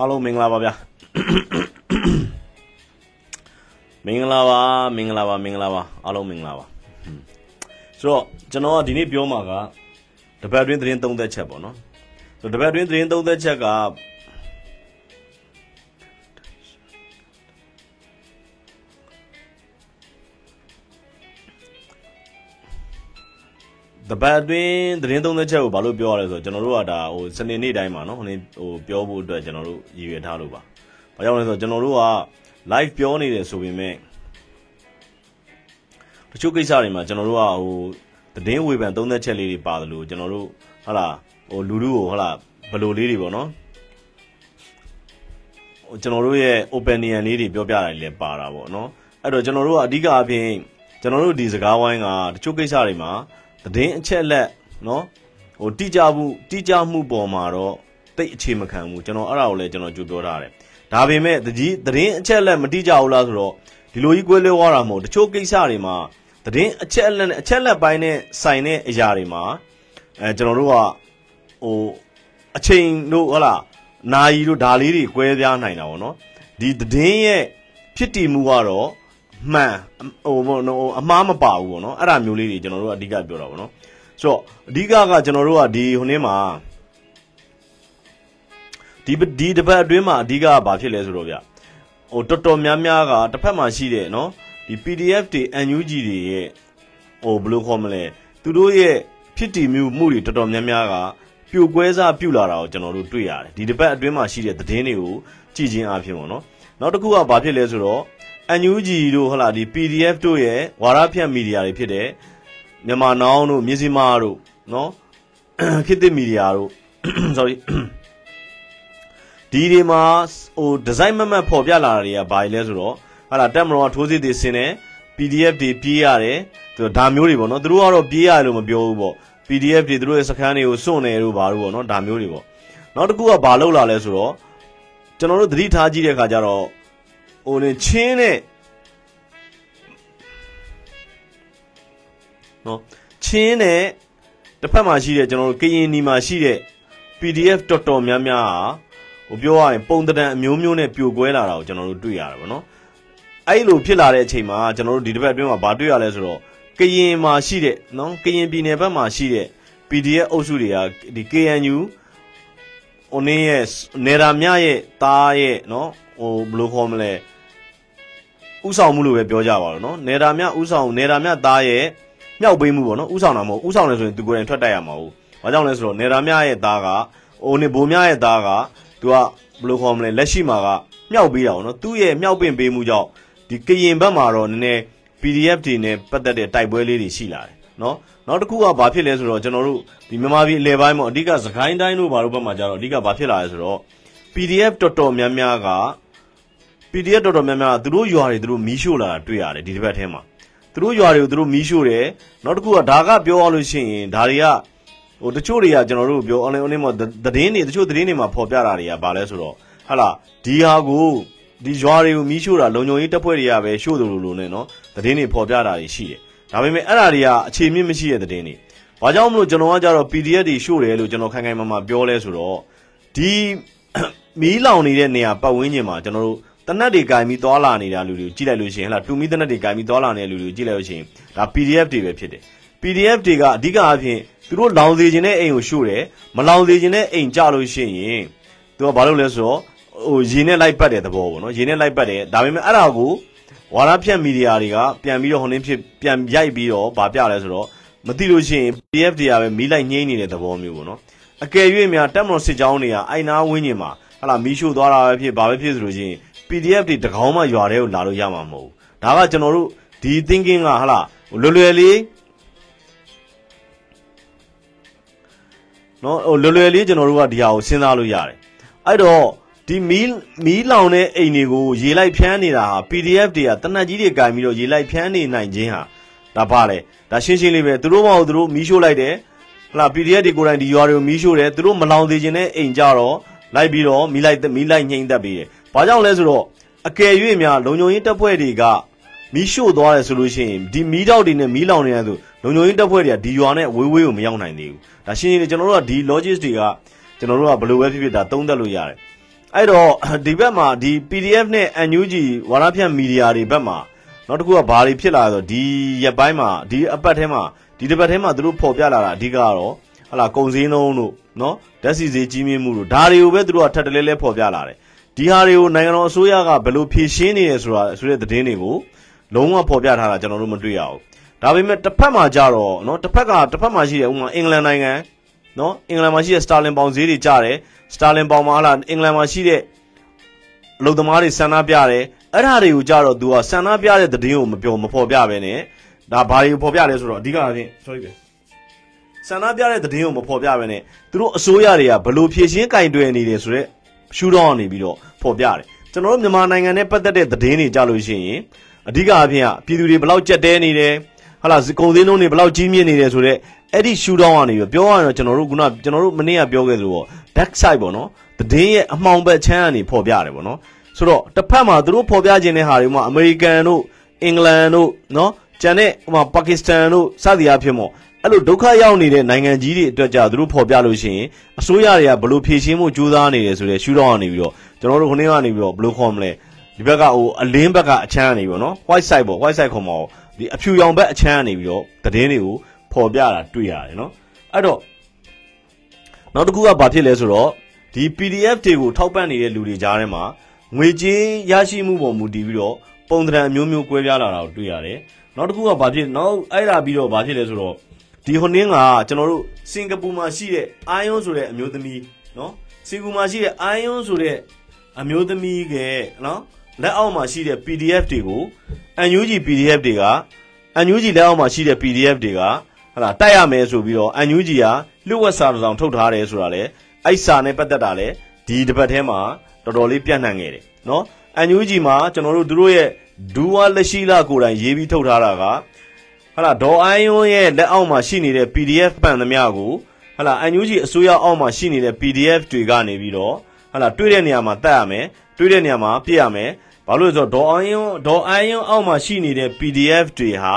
အားလုံးမင်္ဂလာပါဗျာမင်္ဂလာပါမင်္ဂလာပါမင်္ဂလာပါအားလုံးမင်္ဂလာပါဆိုတော့ကျွန်တော်ကဒီနေ့ပြောမှာကတပတ်တွင်းသတင်းသုံးသက်ချက်ပေါ့နော်ဆိုတော့တပတ်တွင်းသတင်းသုံးသက်ချက်က တပတ်အတွင်းသတင်းသုံးသက်ချက်ကိုဘာလို့ပြောရလဲဆိုတော့ကျွန်တော်တို့ကဒါဟိုစနေနေ့တိုင်းမှာနော်ဟိုဟိုပြောဖို့အတွက်ကျွန်တော်တို့ရည်ရွယ်ထားလို့ပါ။ဘာကြောင့်လဲဆိုတော့ကျွန်တော်တို့က live ပြောနေတယ်ဆိုပေမဲ့တချို့ကိစ္စတွေမှာကျွန်တော်တို့ကဟိုသတင်းဝေဖန်သုံးသက်ချက်လေးတွေပါတယ်လို့ကျွန်တော်တို့ဟုတ်လားဟိုလူလူကိုဟုတ်လားဘလိုလေးတွေပေါ့နော်ကျွန်တော်တို့ရဲ့ opinion လေးတွေပြောပြတာလည်းပါတာပေါ့နော်အဲ့တော့ကျွန်တော်တို့ကအဓိကအပြင်ကျွန်တော်တို့ဒီစကားဝိုင်းကတချို့ကိစ္စတွေမှာ သတင်းအချက်လက်နော်ဟိုတိကျမှုတိကျမှုပေါ်မှာတော့တိတ်အခြေမခံဘူးကျွန်တော်အဲ့ဒါကိုလည်းကျွန်တော်ကြိုပြောထားတယ်ဒါပေမဲ့တကြီးသတင်းအချက်လက်မတိကျဘူးလားဆိုတော့ဒီလိုကြီးကွဲလွဲသွားတာမဟုတ်တချို့ကိစ္စတွေမှာသတင်းအချက်လက်နဲ့အချက်လက်ပိုင်းနဲ့ဆိုင်တဲ့အရာတွေမှာအဲကျွန်တော်တို့ကဟိုအချိန်တို့ဟုတ်လားနာယီတို့ဒါလေးတွေကွဲပြားနိုင်တာပေါ့နော်ဒီသတင်းရဲ့ဖြစ်တည်မှုကတော့ မှန်ဟိုအမှားမပါဘူးပေါ့နော်အဲ့ဒါမျိုးလေးတွေကျွန်တော်တို့ကအဓိကပြောတာပေါ့နော်ဆိုတော့အဓိကကကျွန်တော်တို့ကဒီဟိုနေ့မှာဒီဒီတပတ်အတွင်းမှာအဓိကကဘာဖြစ်လဲဆိုတော့ဗျဟိုတော်တော်များများကတစ်ဖက်မှာရှိတဲ့နော်ဒီ PDF တွေ NUG တွေရဲ့ဟိုဘယ်လိုခေါ်မလဲသူတို့ရဲ့ဖြစ်တည်မှုမှုတွေတော်တော်များများကပြိုကွဲစားပြုတ်လာတာကိုကျွန်တော်တို့တွေ့ရတယ်ဒီတပတ်အတွင်းမှာရှိတဲ့သတင်းတွေကိုကြည့်ချင်းအဖြစ်ပေါ့နော်နောက်တစ်ခုကဘာဖြစ်လဲဆိုတော့ NUG တို့ဟလာဒီ PDF တို့ရဲ့ဝါရဖြန့်မီဒီယာတွေဖြစ်တဲ့မြန်မာနောင်တို့မြစည်းမားတို့နော်ခေတ်သစ်မီဒီယာတို့ sorry ဒီဒီမှာဟိုဒီဇိုင်းမမတ်ပေါ်ပြလာတာတွေကဘာလဲဆိုတော့ဟာလာတက်မတော်ထိုးစစ်တွေဆင်းတယ် PDF တွေပြေးရတယ်သူဒါမျိုးတွေပေါ့နော်သူတို့ကတော့ပြေးရတယ်လို့မပြောဘူးပေါ့ PDF တွေသူတို့ရဲ့စခန်းတွေကိုစွန့်နေလို့ဘာလို့ပေါ့နော်ဒါမျိုးတွေပေါ့နောက်တစ်ခုကဘာလုပ်လာလဲဆိုတော့ကျွန်တော်တို့သတိထားကြည့်တဲ့အခါကျတော့ ဟိုနေချင်းနဲ့နော်ချင်းနဲ့တစ်ဖက်မှာရှိတဲ့ကျွန်တော်တို့ကရင်နီမှာရှိတဲ့ PDF တော်တော်များများဟာဟိုပြောရရင်ပုံတံအမျိုးမျိုးနဲ့ပြိုကွဲလာတာကိုကျွန်တော်တို့တွေ့ရတယ်ဗောနော်အဲ့လိုဖြစ်လာတဲ့အချိန်မှာကျွန်တော်တို့ဒီတစ်ပတ်အတွင်းမှာဘာတွေ့ရလဲဆိုတော့ကရင်မှာရှိတဲ့နော်ကရင်ပြည်နယ်ဘက်မှာရှိတဲ့ PDF အုပ်စုတွေကဒီ KNU ဟိုနင်းရဲ့နေရာမြရဲ့တားရဲ့နော်ဟိုဘယ်လိုခေါ်မလဲ ဥဆောင်မှုလို့ပဲပြောကြပါတော့နော်နေရာမြဥဆောင်နေရာမြသားရဲ့မြောက်ပေးမှုပေါ့နော်ဥဆောင်တာမဟုတ်ဥဆောင်တယ်ဆိုရင်သူကိုယ်တိုင်ထွက်တိုက်ရမှာဟုတ်ဘာကြောင့်လဲဆိုတော့နေရာမြရဲ့သားကဟိုနေဘိုမြရဲ့သားကသူကဘယ်လိုခေါ်မလဲလက်ရှိမှာကမြောက်ပေးတာပေါ့နော်သူ့ရဲ့မြောက်ပင့်ပေးမှုကြောင့်ဒီကရင်ဘက်မှာတော့နည်းနည်း PDF တွေနဲ့ပတ်သက်တဲ့တိုက်ပွဲလေးတွေရှိလာတယ်နော်နောက်တစ်ခုကဘာဖြစ်လဲဆိုတော့ကျွန်တော်တို့ဒီမြန်မာပြည်အလဲပိုင်းမှာအဓိကစကိုင်းတိုင်းတို့ဘာလို့ဘက်မှာကြတော့အဓိကဘာဖြစ်လာလဲဆိုတော့ PDF တော်တော်များများက PDF တော်တော်များများသူတို့ရွာတွေသူတို့မီးရှို့လာတာတွေ့ရတယ်ဒီတစ်ပတ်ထဲမှာသူတို့ရွာတွေကိုသူတို့မီးရှို့တယ်နောက်တစ်ခုကဒါကပြောရလို့ရှိရင်ဒါတွေကဟိုတချို့တွေကကျွန်တော်တို့ပြော online online မှာသတင်းတွေတချို့သတင်းတွေမှာဖော်ပြတာတွေကဘာလဲဆိုတော့ဟာလာဒီဟာကိုဒီရွာတွေကိုမီးရှို့တာလုံခြုံရေးတပ်ဖွဲ့တွေကပဲရှို့တယ်လို့လို့နဲ့နော်သတင်းတွေဖော်ပြတာတွေရှိတယ်ဒါပေမဲ့အဲ့ဒါတွေကအခြေမြင့်မရှိတဲ့သတင်းတွေဘာကြောင့်မလို့ကျွန်တော်ကကြတော့ PDF တွေရှို့တယ်လို့ကျွန်တော်ခိုင်ခိုင်မာမာပြောလဲဆိုတော့ဒီမီးလောင်နေတဲ့နေရာပတ်ဝန်းကျင်မှာကျွန်တော်တို့ တနက်တွေကင်ပြီးသွားလာနေတာလူတွေကိုကြည့်လိုက်လို့ရှိရင်ဟလာတူမီတနက်တွေကင်ပြီးသွားလာနေတဲ့လူတွေကိုကြည့်လိုက်လို့ရှိရင်ဒါ PDF တွေပဲဖြစ်တယ် PDF တွေကအဓိကအဖြစ်သူတို့လောင်စေခြင်းတဲ့အိမ်ကိုရှို့တယ်မလောင်စေခြင်းတဲ့အိမ်ကြလို့ရှိရင်သူကဘာလုပ်လဲဆိုတော့ဟိုရေနဲ့လိုက်ပတ်တဲ့သဘောပေါ့နော်ရေနဲ့လိုက်ပတ်တယ်ဒါပေမဲ့အဲ့ဒါကိုဝါရဖြန့်မီဒီယာတွေကပြန်ပြီးတော့ဟိုနင်းဖြစ်ပြန်ရိုက်ပြီးတော့ဗာပြလဲဆိုတော့မသိလို့ရှိရင် PDF တွေကပဲမီးလိုက်ငိမ့်နေတဲ့သဘောမျိုးပေါ့နော်အကယ်၍များတက်မတော်စစ်ကြောင်းတွေကအိုင်နာဝင်းကျင်မှာဟလာမီးရှို့သွားတာပဲဖြစ်ဘာပဲဖြစ်ဆိုလို့ရှိရင် PDF တွေတကောင်းမှရွာထဲကိုလာလို့ရမှာမဟုတ်ဘူးဒါကကျွန်တော်တို့ဒီ thinking ကဟလာလွယ်လွယ်လေးနော်ဟိုလွယ်လွယ်လေးကျွန်တော်တို့ကဒီဟာကိုစဉ်းစားလို့ရတယ်အဲ့တော့ဒီမီးမီးလောင်တဲ့အိမ်တွေကိုရေလိုက်ဖြန်းနေတာဟာ PDF တွေကတနက်ကြီးတွေကင်ပြီးတော့ရေလိုက်ဖြန်းနေနိုင်ခြင်းဟာဒါပါလေဒါရှင်းရှင်းလေးပဲသူတို့မဟုတ်သူတို့မီးရှို့လိုက်တယ်ဟလာ PDF တွေကိုယ်တိုင်ဒီရွာတွေကိုမီးရှို့တယ်သူတို့မလောင်သေးခြင်းနဲ့အိမ်ကြတော့လိုက်ပြီးတော့မီးလိုက်မီးလိုက်ညှိမ့်သက်ပြီးတယ် ဘာကြောင့်လဲဆိုတော့အကယ်၍များလုံခြုံရေးတပ်ဖွဲ့တွေကမီးရှို့သွားတယ်ဆိုလို့ရှိရင်ဒီမီးတောက်တွေနဲ့မီးလောင်နေတဲ့ဆိုလုံခြုံရေးတပ်ဖွဲ့တွေကဒီရွာနဲ့ဝေးဝေးကိုမရောက်နိုင်သေးဘူးဒါရှင်းရှင်းလေးကျွန်တော်တို့ကဒီ logic တွေကကျွန်တော်တို့ကဘယ်လိုပဲဖြစ်ဖြစ်ဒါသုံးသပ်လို့ရတယ်အဲ့တော့ဒီဘက်မှာဒီ PDF နဲ့ NUG ဝါရဖြန့်မီဒီယာတွေဘက်မှာနောက်တစ်ခုကဘာတွေဖြစ်လာဆိုဒီရက်ပိုင်းမှာဒီအပတ်ထဲမှာဒီတစ်ပတ်ထဲမှာသူတို့ပေါ်ပြလာတာအဓိကကတော့ဟလာကုံစင်းလုံးတို့နော်ဓာတ်စီစေးကြီးမြင့်မှုတို့ဒါတွေကိုပဲသူတို့ကထပ်တလဲလဲပေါ်ပြလာတယ် ဒီဟာတွေကိုနိုင်ငံတော်အစိုးရကဘယ်လိုဖြေရှင်းနေရဆိုတာဆိုတဲ့သတင်းတွေကိုလုံးဝပေါ်ပြထားတာကျွန်တော်တို့မတွေ့ရဘူးဒါပေမဲ့တစ်ဖက်မှာကြတော့နော်တစ်ဖက်ကတစ်ဖက်မှာရှိတဲ့ဥပမာအင်္ဂလန်နိုင်ငံနော်အင်္ဂလန်မှာရှိတဲ့စတာလင်ပေါင်ဈေးတွေကြတယ်စတာလင်ပေါင်မှာဟလာအင်္ဂလန်မှာရှိတဲ့အလုပ်သမားတွေဆန္ဒပြတယ်အဲ့ဒါတွေကိုကြတော့ तू ကဆန္ဒပြတဲ့သတင်းကိုမပြောမဖော်ပြဘဲနဲ့ဒါဘာတွေကိုဖော်ပြလဲဆိုတော့အဓိကအချင်း sorry ပဲဆန္ဒပြတဲ့သတင်းကိုမဖော်ပြဘဲနဲ့သူတို့အစိုးရတွေကဘလို့ဖြည့်ရှင်းကင်တွယ်နေတယ်ဆိုတော့ ရှူတော့နေပြီးတော့ဖော်ပြတယ်ကျွန်တော်တို့မြန်မာနိုင်ငံနဲ့ပတ်သက်တဲ့သတင်းတွေကြလို့ရှိရင်အဓိကအဖြစ်ကပြည်သူတွေဘလောက်ကြက်တဲနေတယ်ဟာလာကုန်စည်နှုန်းတွေဘလောက်ကြီးမြင့်နေတယ်ဆိုတော့အဲ့ဒီရှူတော့ကနေပြောရရင်တော့ကျွန်တော်တို့ခုနကျွန်တော်တို့မနေ့ကပြောခဲ့သလိုပေါ့ back side ပေါ့နော်သတင်းရဲ့အမှောင်ဘက်ချမ်းကနေဖော်ပြတယ်ပေါ့နော်ဆိုတော့တစ်ဖက်မှာသူတို့ဖော်ပြခြင်းတဲ့ဟာတွေမှာအမေရိကန်တို့အင်္ဂလန်တို့နော်ကျန်တဲ့ဟိုမှာပါကစ္စတန်တို့စသည်အဖြစ်ပေါ့ အဲ့လိုဒုက္ခရောက်နေတဲ့နိုင်ငံကြီးတွေအတွက်ကြသူတို့ဖော်ပြလို့ရှိရင်အစိုးရတွေကဘလို့ဖြည့်ရှင်းမှုကြိုးစားနေတယ်ဆိုတဲ့ရှုထောင့်ကနေပြီးတော့ကျွန်တော်တို့ခုနေ့ကနေပြီးတော့ဘလို့ခေါ်မလဲဒီဘက်ကဟိုအလင်းဘက်ကအချမ်းကနေပြီးတော့နော် white side ပေါ့ white side ခေါ်မှာဒီအဖြူရောင်ဘက်အချမ်းကနေပြီးတော့သတင်းတွေကိုဖော်ပြတာတွေ့ရတယ်နော်အဲ့တော့နောက်တစ်ခုကဘာဖြစ်လဲဆိုတော့ဒီ PDF တွေကိုထောက်ပံ့နေတဲ့လူတွေကြားထဲမှာငွေကြေးရရှိမှုပေါ်မူတည်ပြီးတော့ပုံသဏ္ဍာန်အမျိုးမျိုးကွဲပြားလာတာကိုတွေ့ရတယ်နောက်တစ်ခုကဘာဖြစ်နောက်အဲ့ဒါပြီးတော့ဘာဖြစ်လဲဆိုတော့ ဒီဟိုနင်းကကျွန်တော်တို့စင်ကာပူမှာရှိတဲ့အာယွန်းဆိုတဲ့အမျိုးသမီးနော်စင်ကာပူမှာရှိတဲ့အာယွန်းဆိုတဲ့အမျိုးသမီးကနော်လက်အောက်မှာရှိတဲ့ PDF တွေကို UNG PDF တွေက UNG လက်အောက်မှာရှိတဲ့ PDF တွေကဟလာတိုက်ရမယ်ဆိုပြီးတော့ UNG ကလှုပ်ဝက်စာတစ်စောင်ထုတ်ထားတယ်ဆိုတာလေအဲ့စာနဲ့ပတ်သက်တာလေဒီတစ်ပတ်ထဲမှာတော်တော်လေးပြန့်နှံ့ခဲ့တယ်နော် UNG မှာကျွန်တော်တို့တို့ရဲ့ဒူဝါလက်ရှိလာကိုယ်တိုင်ရေးပြီးထုတ်ထားတာက ဟာလာဒေါ်အိုင်းယွန်းရဲ့လက်အောက်မှာရှိနေတဲ့ PDF ပန်သမျှကိုဟာလာ UNG အစိုးရအောက်မှာရှိနေတဲ့ PDF တွေကနေပြီးတော့ဟာလာတွေ့တဲ့နေရာမှာတတ်ရမယ်တွေ့တဲ့နေရာမှာပြည့်ရမယ်ဘာလို့လဲဆိုတော့ဒေါ်အိုင်းယွန်းဒေါ်အိုင်းယွန်းအောက်မှာရှိနေတဲ့ PDF တွေဟာ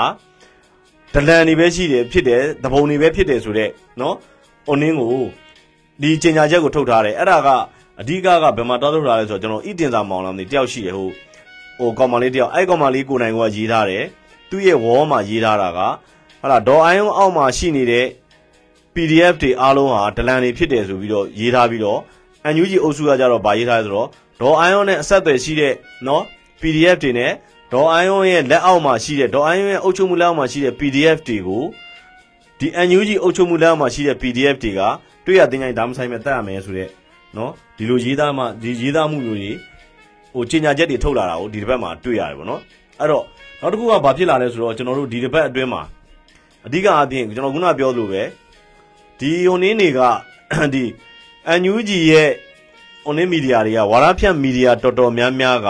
ဒလန်တွေပဲရှိတယ်ဖြစ်တယ်တပုံတွေပဲဖြစ်တယ်ဆိုတော့နော်အွန်နင်းကိုဒီကျင်ညာချက်ကိုထုတ်ထားတယ်အဲ့ဒါကအဓိကကဘယ်မှာတောက်ထုတ်ထားလဲဆိုတော့ကျွန်တော်ဣတင်စာမောင်လာနေတယောက်ရှိတယ်ဟိုဟိုကောင်မလေးတယောက်အဲ့ကောင်မလေးကိုနိုင်ကရေးထားတယ် သူ့ရဲ့ဝေါ်မှာရေးထားတာကဟာလာဒေါ်အိုင်းအောက်မှာရှိနေတဲ့ PDF တွေအားလုံးဟာဒလန်တွေဖြစ်တယ်ဆိုပြီးတော့ရေးထားပြီးတော့အန်ယူဂျီအုပ်စုကကြတော့ဗာရေးထားဆိုတော့ဒေါ်အိုင်းနဲ့အဆက်အသွယ်ရှိတဲ့နော် PDF တွေနဲ့ဒေါ်အိုင်းရဲ့လက်အောက်မှာရှိတဲ့ဒေါ်အိုင်းရဲ့အုပ်ချုပ်မှုလက်အောက်မှာရှိတဲ့ PDF တွေကိုဒီအန်ယူဂျီအုပ်ချုပ်မှုလက်အောက်မှာရှိတဲ့ PDF တွေကတွေ့ရတင်ကြိုင်ဒါမဆိုင်မဲ့တတ်ရမယ်ဆိုတဲ့နော်ဒီလိုရေးသားမှဒီရေးသားမှုမျိုးတွေဟိုကြီးညာချက်တွေထုတ်လာတာကိုဒီတစ်ပတ်မှာတွေ့ရတယ်ပေါ့နော်အဲ့တော့ နောက်တစ်ခုကဘာဖြစ်လာလဲဆိုတော့ကျွန်တော်တို့ဒီတစ်ပတ်အတွင်းမှာအဓိကအပြင်ကျွန်တော်ခုနပြောသလိုပဲဒီဟိုနင်းတွေကဒီအန်ယူဂျီရဲ့ဟိုနင်းမီဒီယာတွေကဝါရဖြန့်မီဒီယာတော်တော်များများက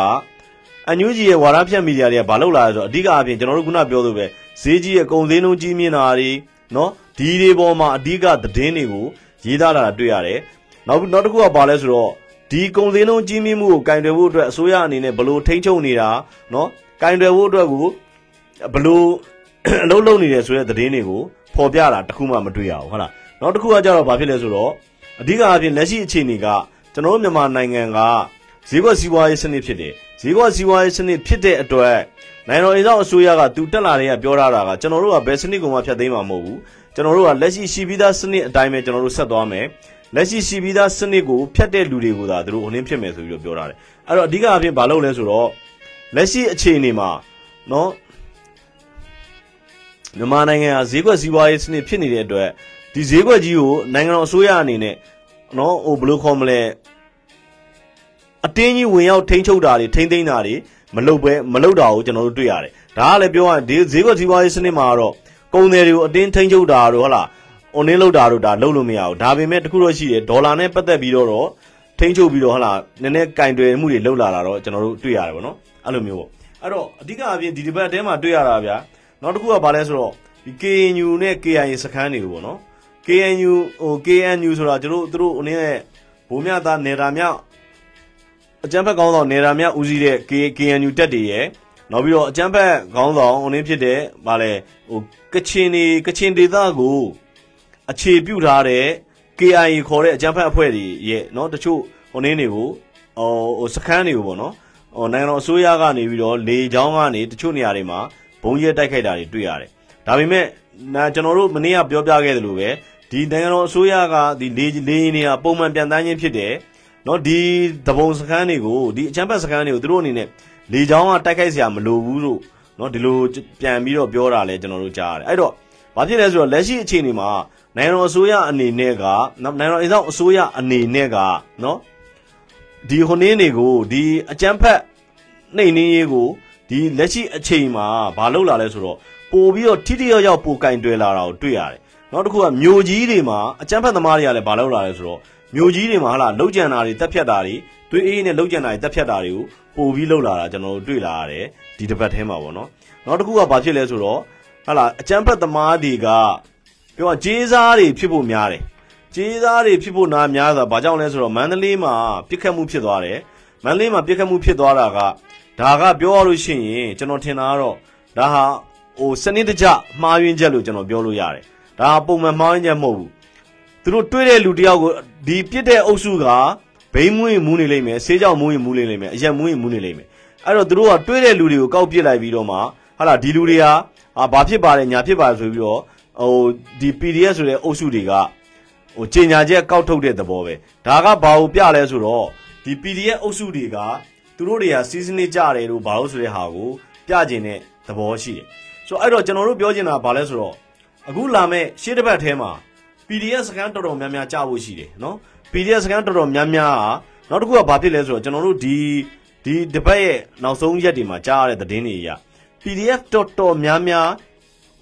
အန်ယူဂျီရဲ့ဝါရဖြန့်မီဒီယာတွေကဘာလုပ်လာလဲဆိုတော့အဓိကအပြင်ကျွန်တော်တို့ခုနပြောသလိုပဲဈေးကြီးရဲ့ကုန်စည်နှုန်းကြီးမြင့်တာတွေနော်ဒီတွေပေါ်မှာအဓိကသတင်းတွေကိုရေးသားလာတာတွေ့ရတယ်နောက်နောက်တစ်ခုကဘာလဲဆိုတော့ဒီကုန်စည်နှုန်းကြီးမြင့်မှုကိုကင်တွယ်ဖို့အတွက်အစိုးရအနေနဲ့ဘလို့ထိန်းချုပ်နေတာနော် ကင်တွယ်ဖို့အတွက်ကိုဘလို့အလုပ်လုပ်နေတယ်ဆိုတဲ့သတင်းတွေကိုဖော်ပြတာတခုမှမတွေ့ရဘူးဟုတ်လားနောက်တစ်ခုကကြတော့ဘာဖြစ်လဲဆိုတော့အဓိကအပြင်လက်ရှိအခြေအနေကကျွန်တော်တို့မြန်မာနိုင်ငံကဈေးကွက်စီးပွားရေးစနစ်ဖြစ်တယ်ဈေးကွက်စီးပွားရေးစနစ်ဖြစ်တဲ့အတွက်နိုင်ငံတော်အေးဆောင်အစိုးရကသူတက်လာတဲ့ကပြောထားတာကကျွန်တော်တို့ကဘယ်စနစ်ကိုမှဖျက်သိမ်းမှာမဟုတ်ဘူးကျွန်တော်တို့ကလက်ရှိရှိပြီးသားစနစ်အတိုင်းပဲကျွန်တော်တို့ဆက်သွားမယ်လက်ရှိရှိပြီးသားစနစ်ကိုဖျက်တဲ့လူတွေကိုသာသူတို့ဟိုနှင်းဖြစ်မယ်ဆိုပြီးတော့ပြောထားတယ်အဲ့တော့အဓိကအဖြစ်ဘာလုပ်လဲဆိုတော့ လက်ရှိအခြေအနေမှာနော်မြန်မာနိုင်ငံဟာဈေးကွက်စီးပွားရေးစနစ်ဖြစ်နေတဲ့အတွက်ဒီဈေးကွက်ကြီးကိုနိုင်ငံတော်အစိုးရအနေနဲ့နော်ဟိုဘယ်လိုခေါ်မလဲအတင်းကြီးဝင်ရောက်ထိန်းချုပ်တာတွေထိန်းသိမ်းတာတွေမလုပ်ပဲမလုပ်တာကိုကျွန်တော်တို့တွေ့ရတယ်ဒါကလည်းပြောရရင်ဒီဈေးကွက်စီးပွားရေးစနစ်မှာကတော့ကုန်တယ်တွေကိုအတင်းထိန်းချုပ်တာတို့ဟုတ်လားအွန်လင်းလောက်တာတို့ဒါလုပ်လို့မရဘူးဒါပေမဲ့တခုတော့ရှိတယ်ဒေါ်လာနဲ့ပတ်သက်ပြီးတော့ထိန်းချုပ်ပြီးတော့ဟုတ်လားနည်းနည်းကင်တွယ်မှုတွေလုပ်လာတာတော့ကျွန်တော်တို့တွေ့ရတယ်ဗောနော် အဲ့လိုမျိုးပေါ့အဲ့တော့အဓိကအပြင်ဒီဒီဘက်တဲမှာတွေ့ရတာဗျာနောက်တစ်ခုကဘာလဲဆိုတော့ဒီ KNU နဲ့ KIA စခန်းတွေကိုပေါ့နော် KNU ဟို KNU ဆိုတာကျတို့တို့အနေနဲ့ဘိုးမြသားနေတာမြအကျန်းဖက်ကောင်းဆောင်နေတာမြဦးစီးတဲ့ KNU တက်တွေရဲ့နောက်ပြီးတော့အကျန်းဖက်ခေါင်းဆောင်အနေဖြစ်တဲ့ဗာလဲဟိုကချင်နေကချင်ဒေသကိုအခြေပြုထားတဲ့ KIA ခေါ်တဲ့အကြမ်းဖက်အဖွဲ့တွေရဲ့เนาะတချို့ဟိုနင်းတွေကို ဟိုဟိုစခန်းတွေကိုပေါ့နော် ဟိုနိုင်ငံတော်အစိုးရကနေပြီးတော့လေချောင်းကနေတချို့နေရာတွေမှာဘုံရဲတိုက်ခိုက်တာတွေတွေ့ရတယ်ဒါပေမဲ့နာကျွန်တော်တို့မနေ့ကပြောပြခဲ့သလိုပဲဒီနိုင်ငံတော်အစိုးရကဒီလေလေရင်တွေကပုံမှန်ပြန်တန်းခြင်းဖြစ်တယ်နော်ဒီတပုံစခန်းတွေကိုဒီအချမ်းဘတ်စခန်းတွေကိုသူတို့အနေနဲ့လေချောင်းကတိုက်ခိုက်စရာမလိုဘူးလို့နော်ဒီလိုပြန်ပြီးတော့ပြောတာလဲကျွန်တော်တို့ကြားရတယ်အဲ့တော့ဘာဖြစ်လဲဆိုတော့လက်ရှိအခြေအနေမှာနိုင်ငံတော်အစိုးရအနေနဲ့ကနိုင်ငံတော်အစိုးရအစိုးရအနေနဲ့ကနော် ဒီဟိုနင်းတွေကိုဒီအကြမ်းဖက်နှိမ်နှင်းရေးကိုဒီလက်ရှိအချိန်မှာဘာလုပ်လာလဲဆိုတော့ပို့ပြီးတော့ထိထိရောက်ရောက်ပိုကင်တွယ်လာတာကိုတွေ့ရတယ်နောက်တစ်ခုကမြို့ကြီးတွေမှာအကြမ်းဖက်သမားတွေကလည်းဘာလုပ်လာလဲဆိုတော့မြို့ကြီးတွေမှာဟာလာလှုပ်ကြံတာတွေတက်ဖြတ်တာတွေသွေးအေးနဲ့လှုပ်ကြံတာတွေတက်ဖြတ်တာတွေကိုပို့ပြီးလှုပ်လာတာကျွန်တော်တို့တွေ့လာရတယ်ဒီတစ်ပတ်ထဲမှာပေါ့နော်နောက်တစ်ခုကဘာဖြစ်လဲဆိုတော့ဟာလာအကြမ်းဖက်သမားတွေကပြောဂျေးစားတွေဖြစ်ဖို့များတယ် ဂျေးစားတွေဖြစ်ဖို့နာများတာဘာကြောင့်လဲဆိုတော့မန္တလေးမှာပြစ်ခတ်မှုဖြစ်သွားတယ်မန္တလေးမှာပြစ်ခတ်မှုဖြစ်သွားတာကဒါကပြောရလို့ရှိရင်ကျွန်တော်ထင်တာကတော့ဒါဟာဟိုစနစ်တကျမှားယွင်းချက်လို့ကျွန်တော်ပြောလို့ရတယ်ဒါပုံမှန်မှားယွင်းချက်မဟုတ်ဘူးသူတို့တွေ့တဲ့လူတယောက်ကိုဒီပြစ်တဲ့အုပ်စုကဘိန်းမွေးမူးနေလိမ့်မယ်ဆေးကြောင်မူးရင်မူးနေလိမ့်မယ်အရက်မူးရင်မူးနေလိမ့်မယ်အဲ့တော့သူတို့ကတွေ့တဲ့လူတွေကိုကောက်ပစ်လိုက်ပြီးတော့မှဟာလာဒီလူတွေကအာဘာဖြစ်ပါတယ်ညာဖြစ်ပါတယ်ဆိုပြီးတော့ဟိုဒီ PDF ဆိုတဲ့အုပ်စုတွေက ဟိုကြီးညာချက်ကောက်ထုတ်တဲ့သဘောပဲဒါကဘာကိုပြလဲဆိုတော့ဒီ PDF အုပ်စုတွေကသူတို့တွေကစီးစနစ်ကြတယ်လို့ဘာလို့ဆိုတဲ့ဟာကိုပြကျင်တဲ့သဘောရှိတယ်ဆိုတော့အဲ့တော့ကျွန်တော်တို့ပြောချင်တာဘာလဲဆိုတော့အခုလာမဲ့ရှေ့တစ်ပတ်ထဲမှာ PDF စကန်တော်တော်များများကြားဖို့ရှိတယ်နော် PDF စကန်တော်တော်များများကနောက်တစ်ခုကဘာဖြစ်လဲဆိုတော့ကျွန်တော်တို့ဒီဒီတပတ်ရဲ့နောက်ဆုံးရက်တွေမှာကြားရတဲ့သတင်းတွေအရ PDF တော်တော်များများ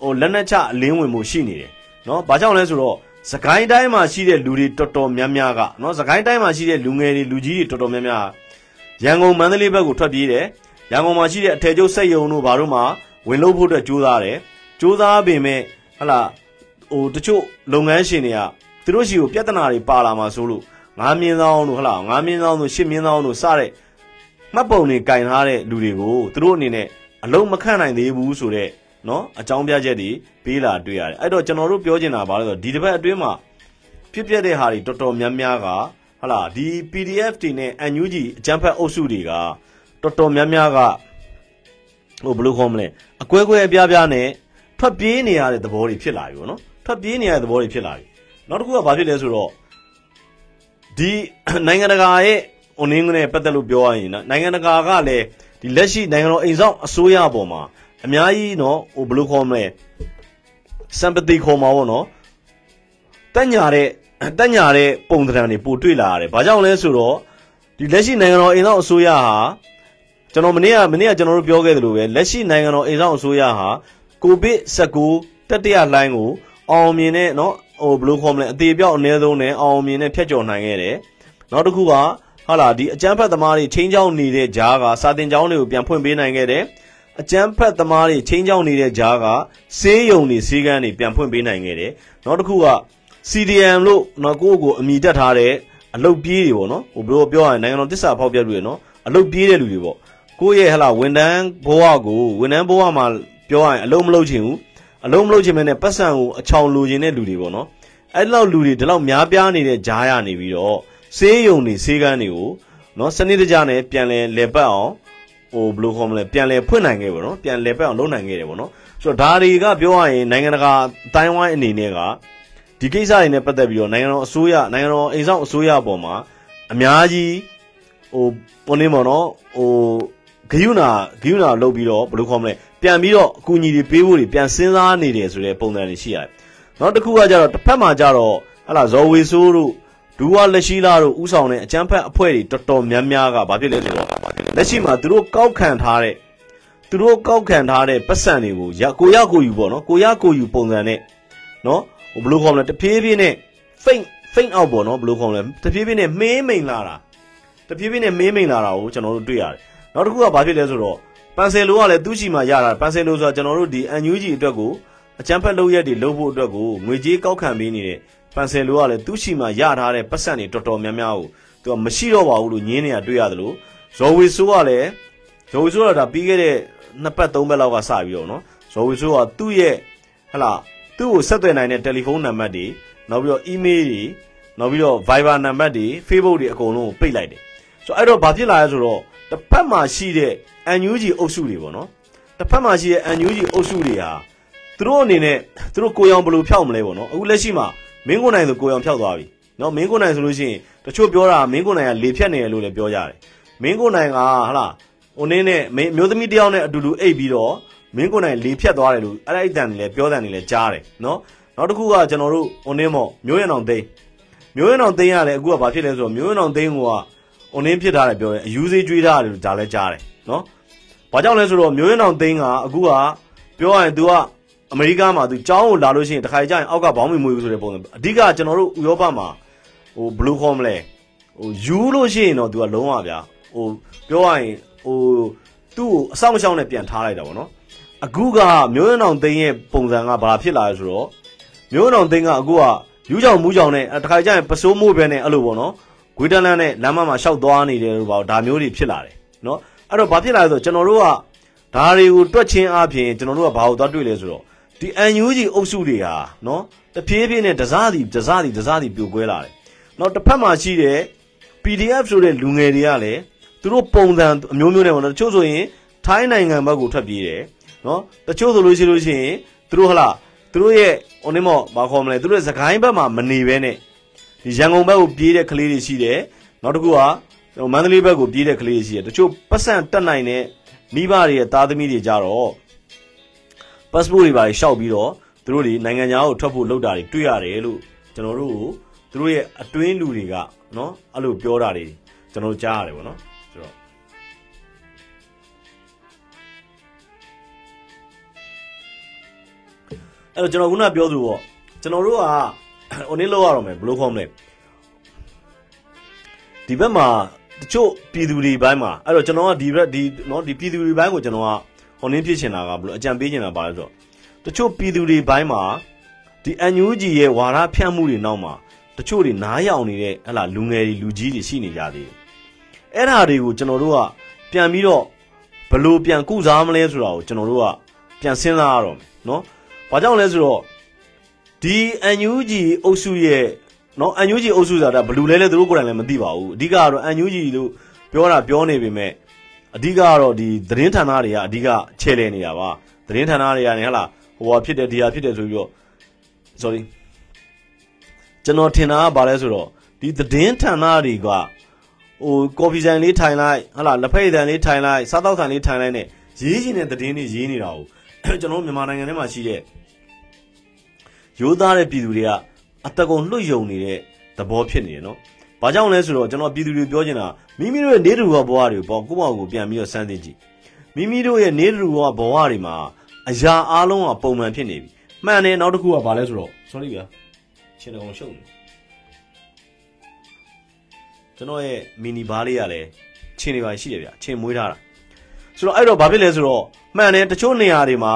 ဟိုလက်နက်ချအလင်းဝင်မှုရှိနေတယ်နော်ဘာကြောင့်လဲဆိုတော့ စကိုင်းတိုင်းမှာရှိတဲ့လူတွေတော်တော်များများကနော်စကိုင်းတိုင်းမှာရှိတဲ့လူငယ်တွေလူကြီးတွေတော်တော်များများရန်ကုန်မန္တလေးဘက်ကိုထွက်ပြေးတယ်ရန်ကုန်မှာရှိတဲ့အထည်ချုပ်စက်ရုံတို့ဘာတို့မှာဝင်လို့ဖို့အတွက်ကြိုးစားတယ်ကြိုးစားပေမဲ့ဟလာဟိုတချို့လုပ်ငန်းရှင်တွေကသူတို့ရှိကိုပြဿနာတွေပါလာမှာဆိုလို့ငါးမြင်းဆောင်တို့ဟလာငါးမြင်းဆောင်တို့ရှစ်မြင်းဆောင်တို့စတဲ့မှတ်ပုံတွေကင်ထားတဲ့လူတွေကိုသူတို့အနေနဲ့အလုံးမခန့်နိုင်သေးဘူးဆိုတော့ နော်အကြောင်းပြချက်တွေပေးလာတွေ့ရတယ်အဲ့တော့ကျွန်တော်တို့ပြောချင်တာဘာလဲဆိုတော့ဒီတစ်ပတ်အတွင်းမှာဖြစ်ပျက်တဲ့ဟာတွေတော်တော်များများကဟလာဒီ PDF တွေနဲ့ NUG အကြမ်းဖက်အုပ်စုတွေကတော်တော်များများကဟိုဘယ်လိုခေါ်မလဲအကွဲကွဲအပြားပြားနဲ့ထွက်ပြေးနေရတဲ့သဘောတွေဖြစ်လာပြီပေါ့နော်ထွက်ပြေးနေရတဲ့သဘောတွေဖြစ်လာပြီနောက်တစ်ခုကဘာဖြစ်လဲဆိုတော့ဒီနိုင်ငံတကာရဲ့ဟိုနင်းကနေပတ်သက်လို့ပြောရရင်နော်နိုင်ငံတကာကလည်းဒီလက်ရှိနိုင်ငံတော်အိမ်ဆောင်အစိုးရပေါ်မှာ အများကြီးနော်ဟိုဘယ်လိုခေါ်မလဲ sympathy ခေါ်မှာပေါ့နော်တက်ညာတဲ့တက်ညာတဲ့ပုံသဏ္ဍာန်တွေပို့တွေ့လာရတယ်။ဘာကြောင့်လဲဆိုတော့ဒီလက်ရှိနိုင်ငံတော်အိမ်ဆောင်အစိုးရဟာကျွန်တော်မနေ့ကမနေ့ကကျွန်တော်တို့ပြောခဲ့သလိုပဲလက်ရှိနိုင်ငံတော်အိမ်ဆောင်အစိုးရဟာကိုဗစ်19တတိယလှိုင်းကိုအောင်မြင်တဲ့နော်ဟိုဘယ်လိုခေါ်မလဲအသေးပြောက်အနည်းဆုံးနဲ့အောင်မြင်တဲ့ဖျက်ကျော်နိုင်ခဲ့တယ်။နောက်တစ်ခုကဟာလာဒီအကြမ်းဖက်သမားတွေချင်းချောင်းနေတဲ့ဂျားကစာတင်ကျောင်းတွေကိုပြန်ဖွင့်ပေးနိုင်ခဲ့တယ်။ အကြမ်းဖက်သမားတွေချင်းချောင်းနေတဲ့ဂျားကစေးယုံတွေစေးကန်းတွေပြန်ဖွင့်ပေးနိုင်ခဲ့တယ်။နောက်တစ်ခုက CDM လို့နော်ကိုယ့်ကိုအမိတက်ထားတဲ့အလုတ်ပြေးတွေပေါ့နော်ဟိုဘယ်လိုပြောရလဲနိုင်ငံတော်တစ္ဆာဖောက်ပြတ်လူတွေနော်အလုတ်ပြေးတဲ့လူတွေပေါ့ကိုယ့်ရဲ့ဟလာဝန်တန်းဘဝကိုဝန်တန်းဘဝမှာပြောရရင်အလုံးမလုံးချင်ဘူးအလုံးမလုံးချင်မဲ့နဲ့ပတ်စံကိုအချောင်လိုချင်တဲ့လူတွေပေါ့နော်အဲ့လောက်လူတွေဒီလောက်များပြားနေတဲ့ဂျားရနေပြီးတော့စေးယုံတွေစေးကန်းတွေကိုနော်စနစ်တကျနဲ့ပြန်လဲလဲပတ်အောင် ဟိုဘယ်လိုခေါ်မလဲပြန်လဲဖွင့်နိုင်ခဲ့ပေါ့နော်ပြန်လဲပတ်အောင်လုပ်နိုင်ခဲ့တယ်ပေါ့နော်ဆိုတော့ဒါတွေကပြောရရင်နိုင်ငံတကာအတိုင်းဝိုင်းအနေနဲ့ကဒီကိစ္စတွေနဲ့ပတ်သက်ပြီးတော့နိုင်ငံတော်အစိုးရနိုင်ငံတော်အိမ်ဆောင်အစိုးရအပေါ်မှာအများကြီးဟိုပုံနေမော်နော်ဟိုဂယုနာဂယုနာလုပ်ပြီးတော့ဘယ်လိုခေါ်မလဲပြန်ပြီးတော့အကူအညီတွေပေးဖို့တွေပြန်စဉ်းစားနေတယ်ဆိုတဲ့ပုံစံတွေရှိရတယ်။နောက်တစ်ခုကကြတော့တစ်ဖက်မှာကြတော့ဟလာဇော်ဝေဆိုးတို့ ဒူဝါလက်ရှိလာတို့ဥဆောင်တဲ့အကြမ်းဖက်အဖွဲ့တွေတော်တော်များများကဘာဖြစ်လဲဆိုတော့လက်ရှိမှာသူတို့ကောက်ခံထားတဲ့သူတို့ကောက်ခံထားတဲ့ပတ်စံတွေကိုရကိုရကိုယူပေါ့နော်ကိုရကိုယူပုံစံနဲ့နော်ဟိုဘယ်လိုခေါ်မလဲတဖြည်းဖြည်းနဲ့ faint faint out ပေါ့နော်ဘယ်လိုခေါ်မလဲတဖြည်းဖြည်းနဲ့မေးမိန်လာတာတဖြည်းဖြည်းနဲ့မေးမိန်လာတာကိုကျွန်တော်တို့တွေ့ရတယ်နောက်တစ်ခုကဘာဖြစ်လဲဆိုတော့ပန်ဆယ်လိုကလည်းသူ့ချီမှာရတာပန်ဆယ်လိုဆိုတာကျွန်တော်တို့ဒီ NUG အတွက်ကိုအချမ်းဖက်လုပ်ရက်တွေလုပ်ဖို့အတွက်ကိုငွေကြေးကောက်ခံပေးနေတဲ့ ပန်ဆယ်လိုကလည်းသူ့ချီမှာရထားတဲ့ပတ်စံတွေတော်တော်များများကိုသူကမရှိတော့ပါဘူးလို့ညင်းနေတာတွေ့ရတယ်လို့ဇော်ဝေဆိုးကလည်းဇော်ဝေဆိုးကဒါပြီးခဲ့တဲ့နှစ်ပတ်သုံးပတ်လောက်ကစပြီးတော့နော်ဇော်ဝေဆိုးကသူ့ရဲ့ဟလာသူ့ကိုဆက်သွယ်နိုင်တဲ့တယ်လီဖုန်းနံပါတ်တွေနောက်ပြီးတော့ email တွေနောက်ပြီးတော့ Viber နံပါတ်တွေ Facebook တွေအကုန်လုံးကိုပိတ်လိုက်တယ်ဆိုတော့အဲ့တော့ဘာဖြစ်လာလဲဆိုတော့တစ်ဖက်မှာရှိတဲ့ NUG အုပ်စုတွေပေါ့နော်တစ်ဖက်မှာရှိတဲ့ NUG အုပ်စုတွေဟာသူတို့အနေနဲ့သူတို့ကိုယ်အောင်ဘယ်လိုဖျောက်မလဲပေါ့နော်အခုလက်ရှိမှာ မင်းကိုနိုင်ဆိုကိုယ်အောင်ဖျောက်သွားပြီနော်မင်းကိုနိုင်ဆိုလို့ရှိရင်တချို့ပြောတာမင်းကိုနိုင်ကလေဖြတ်နေတယ်လို့လည်းပြောကြတယ်မင်းကိုနိုင်ကဟာလားဟိုနင်းနဲ့မျိုးသမီးတယောက်နဲ့အတူတူအိပ်ပြီးတော့မင်းကိုနိုင်လေဖြတ်သွားတယ်လို့အဲ့အဲ့အတန်တွေလည်းပြောတယ်နေလည်းကြားတယ်နော်နောက်တစ်ခုကကျွန်တော်တို့ဟိုနင်းမော့မျိုးရံအောင်သိမ်းမျိုးရံအောင်သိမ်းရလဲအခုကဘာဖြစ်လဲဆိုတော့မျိုးရံအောင်သိမ်းကဟိုနင်းဖြစ်ထားတယ်ပြောတယ်အယူသေးကျွေးထားတယ်လို့ဒါလည်းကြားတယ်နော်ဘာကြောင့်လဲဆိုတော့မျိုးရံအောင်သိမ်းကအခုကပြောရရင် तू က အမေရိကမှာ तू ကျောင်းကိုလာလို့ရှိရင်တခါကြရင်အောက်ကဘောင်းမီမွေးဘူးဆိုတဲ့ပုံစံအဓိကကျွန်တော်တို့ဥရောပမှာဟိုဘလူးခေါ်မလဲဟိုယူလို့ရှိရင်တော့ तू ကလုံးဝဗျာဟိုပြောရရင်ဟိုသူ့ကိုအဆောင်အရှောင်းနဲ့ပြန်ထားလိုက်တာပေါ့နော်အခုကမျိုးရံအောင်သိမ်းရဲ့ပုံစံကဘာဖြစ်လာလဲဆိုတော့မျိုးရံအောင်သိမ်းကအခုကယူကြောင်မူးကြောင်နဲ့တခါကြရင်ပစိုးမိုးပဲနဲ့အဲ့လိုပေါ့နော်ဂွေတလန်နဲ့လမ်းမမှာရှောက်သွားနေတယ်လို့ပေါ့ဒါမျိုးတွေဖြစ်လာတယ်နော်အဲ့တော့ဘာဖြစ်လာလဲဆိုတော့ကျွန်တော်တို့ကဒါတွေကိုတွက်ချင်းအပြင်ကျွန်တော်တို့ကဘာလို့သွားတွေ့လဲဆိုတော့ ဒီ UNG အုပ်စုတွေဟာနော်တဖြည်းဖြည်းနဲ့တစားစီတစားစီတစားစီပြိုကွဲလာတယ်နောက်တစ်ဖက်မှာရှိတဲ့ PDF ဆိုတဲ့လူငယ်တွေကလည်းသူတို့ပုံစံအမျိုးမျိုးနဲ့ပေါ့နော်တချို့ဆိုရင်ထိုင်းနိုင်ငံဘက်ကိုထွက်ပြေးတယ်နော်တချို့ဆိုလို့ရှိလို့ရှိရင်သူတို့ဟလာသူတို့ရဲ့ဟိုနေမော့ဘာခေါ်မလဲသူတို့စကိုင်းဘက်မှာမနေဘဲနဲ့ဒီရန်ကုန်ဘက်ကိုပြေးတဲ့ကလေးတွေရှိတယ်နောက်တစ်ခုကမန္တလေးဘက်ကိုပြေးတဲ့ကလေးတွေရှိတယ်တချို့ပတ်စံတက်နိုင်တဲ့မိဘတွေရဲ့သားသမီးတွေကြတော့ passport တွေပါရှောက်ပြီးတော့သူတို့တွေနိုင်ငံခြားကိုထွက်ဖို့လုပ်တာတွေတွေ့ရတယ်လို့ကျွန်တော်တို့သူတို့ရဲ့အတွင်းလူတွေကနော်အဲ့လိုပြောတာတွေကျွန်တော်ကြားရတယ်ဗောနော်ဆိုတော့အဲ့တော့ကျွန်တော်ခုနပြောသလိုပေါ့ကျွန်တော်တို့ကဟိုနေ့လောက်ရတော့မယ်ဘယ်လိုခေါ်မလဲဒီဘက်မှာတချို့ပြည်သူတွေဘိုင်းမှာအဲ့တော့ကျွန်တော်ကဒီဘက်ဒီနော်ဒီပြည်သူတွေဘိုင်းကိုကျွန်တော်က ဟိုနင်းဖြစ်ချင်တာကဘယ်လိုအကြံပေးချင်တာပါလဲဆိုတော့တချို့ပြည်သူတွေဘိုင်းမှာဒီ NUG ရဲ့ဝါရဖြန့်မှုတွေနောက်မှာတချို့တွေနားယောင်နေတဲ့ဟလာလူငယ်တွေလူကြီးတွေရှိနေကြသေးတယ်အဲ့ဓာတွေကိုကျွန်တော်တို့ကပြန်ပြီးတော့ဘလို့ပြန်ကုစားမလဲဆိုတာကိုကျွန်တော်တို့ကပြန်စဉ်းစားရတော့မယ်နော်ဘာကြောင့်လဲဆိုတော့ဒီ NUG အုပ်စုရဲ့နော် NUG အုပ်စုဆိုတာဘလူလဲလဲသူတို့ကိုယ်တိုင်လည်းမသိပါဘူးအဓိကကတော့ NUG လို့ပြောတာပြောနေပေမဲ့ အဓိကကတော့ဒီသတင်းဌာနတွေကအဓိကချဲ့လဲနေတာပါသတင်းဌာနတွေကနေဟလာဟိုဟာဖြစ်တယ်ဒီဟာဖြစ်တယ်ဆိုပြီးတော့ sorry ကျွန်တော်ထင်တာကဘာလဲဆိုတော့ဒီသတင်းဌာနတွေကဟိုကော်ဖီဆိုင်လေးထိုင်လိုက်ဟလာလက်ဖက်ရည်တန်လေးထိုင်လိုက်စားတောက်ဆိုင်လေးထိုင်လိုက်နဲ့ရေးချင်တဲ့သတင်းတွေရေးနေတာကိုကျွန်တော်မြန်မာနိုင်ငံထဲမှာရှိတဲ့ရိုးသားတဲ့ပြည်သူတွေကအတကုံလွတ်ယုံနေတဲ့သဘောဖြစ်နေတယ်နော်။ ဘာကြောင့်လဲဆိုတော့ကျွန်တော်ပြည်သူတွေပြောချင်တာမိမိတို့ရဲ့နေတူဘဝတွေပေါ့ကိုယ့်ဘောက်ကိုပြန်ပြီးတော့စမ်းသစ်ကြည့်။မိမိတို့ရဲ့နေတူဘဝဘဝတွေမှာအရာအလုံးကပုံမှန်ဖြစ်နေပြီ။မှန်တယ်နောက်တစ်ခုကဘာလဲဆိုတော့ sorry ဗျာ။ချင်းတော်ရှုပ်နေ။ကျွန်တော်ရဲ့မီနီဘားလေးကလည်းချင်းနေပါရှိတယ်ဗျာ။ချင်းမွေးထားတာ။ဆိုတော့အဲ့တော့ဘာဖြစ်လဲဆိုတော့မှန်တယ်တချို့နေရာတွေမှာ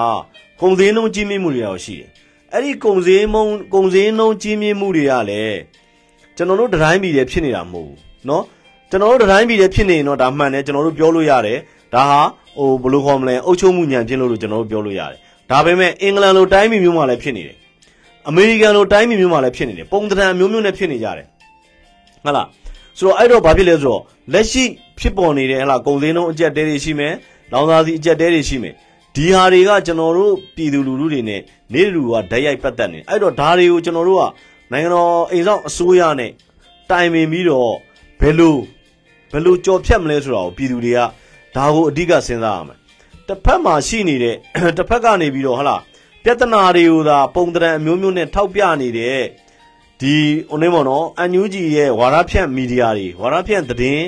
ကုန်စည်နှုန်းကြီးမြင့်မှုတွေရောရှိတယ်အဲ့ဒီကုံစင်းမုံကုံစင်းနှုံးကြီးမြင့်မှုတွေကလည်း ကျွန်တော်တို့တတိုင်းပြည်တည်းဖြစ်နေတာမဟုတ်ဘူးเนาะကျွန်တော်တို့တတိုင်းပြည်တည်းဖြစ်နေရင်တော့ဒါမှန်တယ်ကျွန်တော်တို့ပြောလို့ရတယ်ဒါဟာဟိုဘယ်လိုခေါ်မလဲအုပ်ချုပ်မှုညံဖြစ်လို့လို့ကျွန်တော်တို့ပြောလို့ရတယ်ဒါပေမဲ့အင်္ဂလန်လိုတိုင်းပြည်မျိုးမှာလည်းဖြစ်နေတယ်အမေရိကန်လိုတိုင်းပြည်မျိုးမှာလည်းဖြစ်နေတယ်ပုံသဏ္ဍာန်မျိုးမျိုးနဲ့ဖြစ်နေကြတယ်ဟုတ်လားဆိုတော့အဲ့တော့ဘာဖြစ်လဲဆိုတော့လက်ရှိဖြစ်ပေါ်နေတဲ့ဟလာကုံစင်းနှုံးအကျက်တဲတွေရှိမယ်လောင်စာစီအကျက်တဲတွေရှိမယ်ဒီဟာတွေကကျွန်တော်တို့ပြည်သူလူထုတွေနဲ့နေလူကဓာတ်ရိုက်ပတ်သက်နေအဲ့တော့ဒါတွေကိုကျွန်တော်တို့က နိုင်ငံတော်အိမ်ဆောင်အစိုးရနဲ့တိုင်ပင်ပြီးတော့ဘယ်လိုဘယ်လိုကြော်ဖြတ်မလဲဆိုတာကိုပြည်သူတွေကဒါကိုအဓိကစဉ်းစားရမယ်တစ်ဖက်မှာရှိနေတဲ့တစ်ဖက်ကနေပြီးတော့ဟလာပြဿနာတွေကိုသာပုံတံအမျိုးမျိုးနဲ့ထောက်ပြနေတဲ့ဒီဟိုနေမော်နော်အန်ယူဂျီရဲ့ဝါရဖြန့်မီဒီယာတွေဝါရဖြန့်သတင်း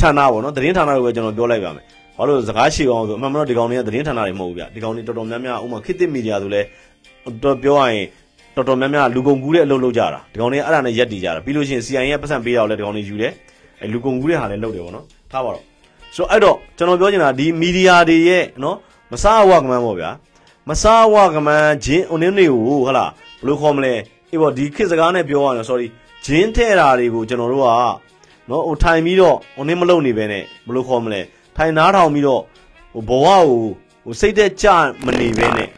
ဌာနပေါ့နော်သတင်းဌာနတွေကိုကျွန်တော်ပြောလိုက်ပါမယ်ဘာလို့စကားရှိအောင်ဆိုအမှန်မှန်တော့ဒီကောင်တွေကသတင်းဌာနတွေမဟုတ်ဘူးဗျဒီကောင်တွေတော်တော်များများဥမာခေတ်သစ်မီဒီယာဆိုလဲတော့ပြောရရင် တော်တော်များများလူကုန်ကူးတဲ့အလုပ်လုပ်ကြတာဒီကောင်တွေအဲ့ဒါနဲ့ရက်တည်ကြတာပြီးလို့ရှိရင် CI ရဲ့ပတ်စံပေးတော့လဲဒီကောင်တွေယူတယ်အဲလူကုန်ကူးတဲ့ဟာလည်းလုပ်တယ်ပေါ့နော်ထားပါတော့ဆိုတော့အဲ့တော့ကျွန်တော်ပြောချင်တာဒီမီဒီယာတွေရဲ့နော်မစားဝကမန်းပေါ့ဗျာမစားဝကမန်းဂျင်းအုံနေနေကိုဟုတ်လားဘယ်လိုခေါ်မလဲအေးပေါ့ဒီခေတ်စကားနဲ့ပြောရရင် sorry ဂျင်းထဲတာတွေကိုကျွန်တော်တို့ကနော်ဟိုထိုင်ပြီးတော့ဟိုနေမလုံနေပဲနဲ့ဘယ်လိုခေါ်မလဲထိုင်နားထောင်ပြီးတော့ဟိုဘဝကိုဟိုစိတ်သက်ကြမနေပဲနဲ့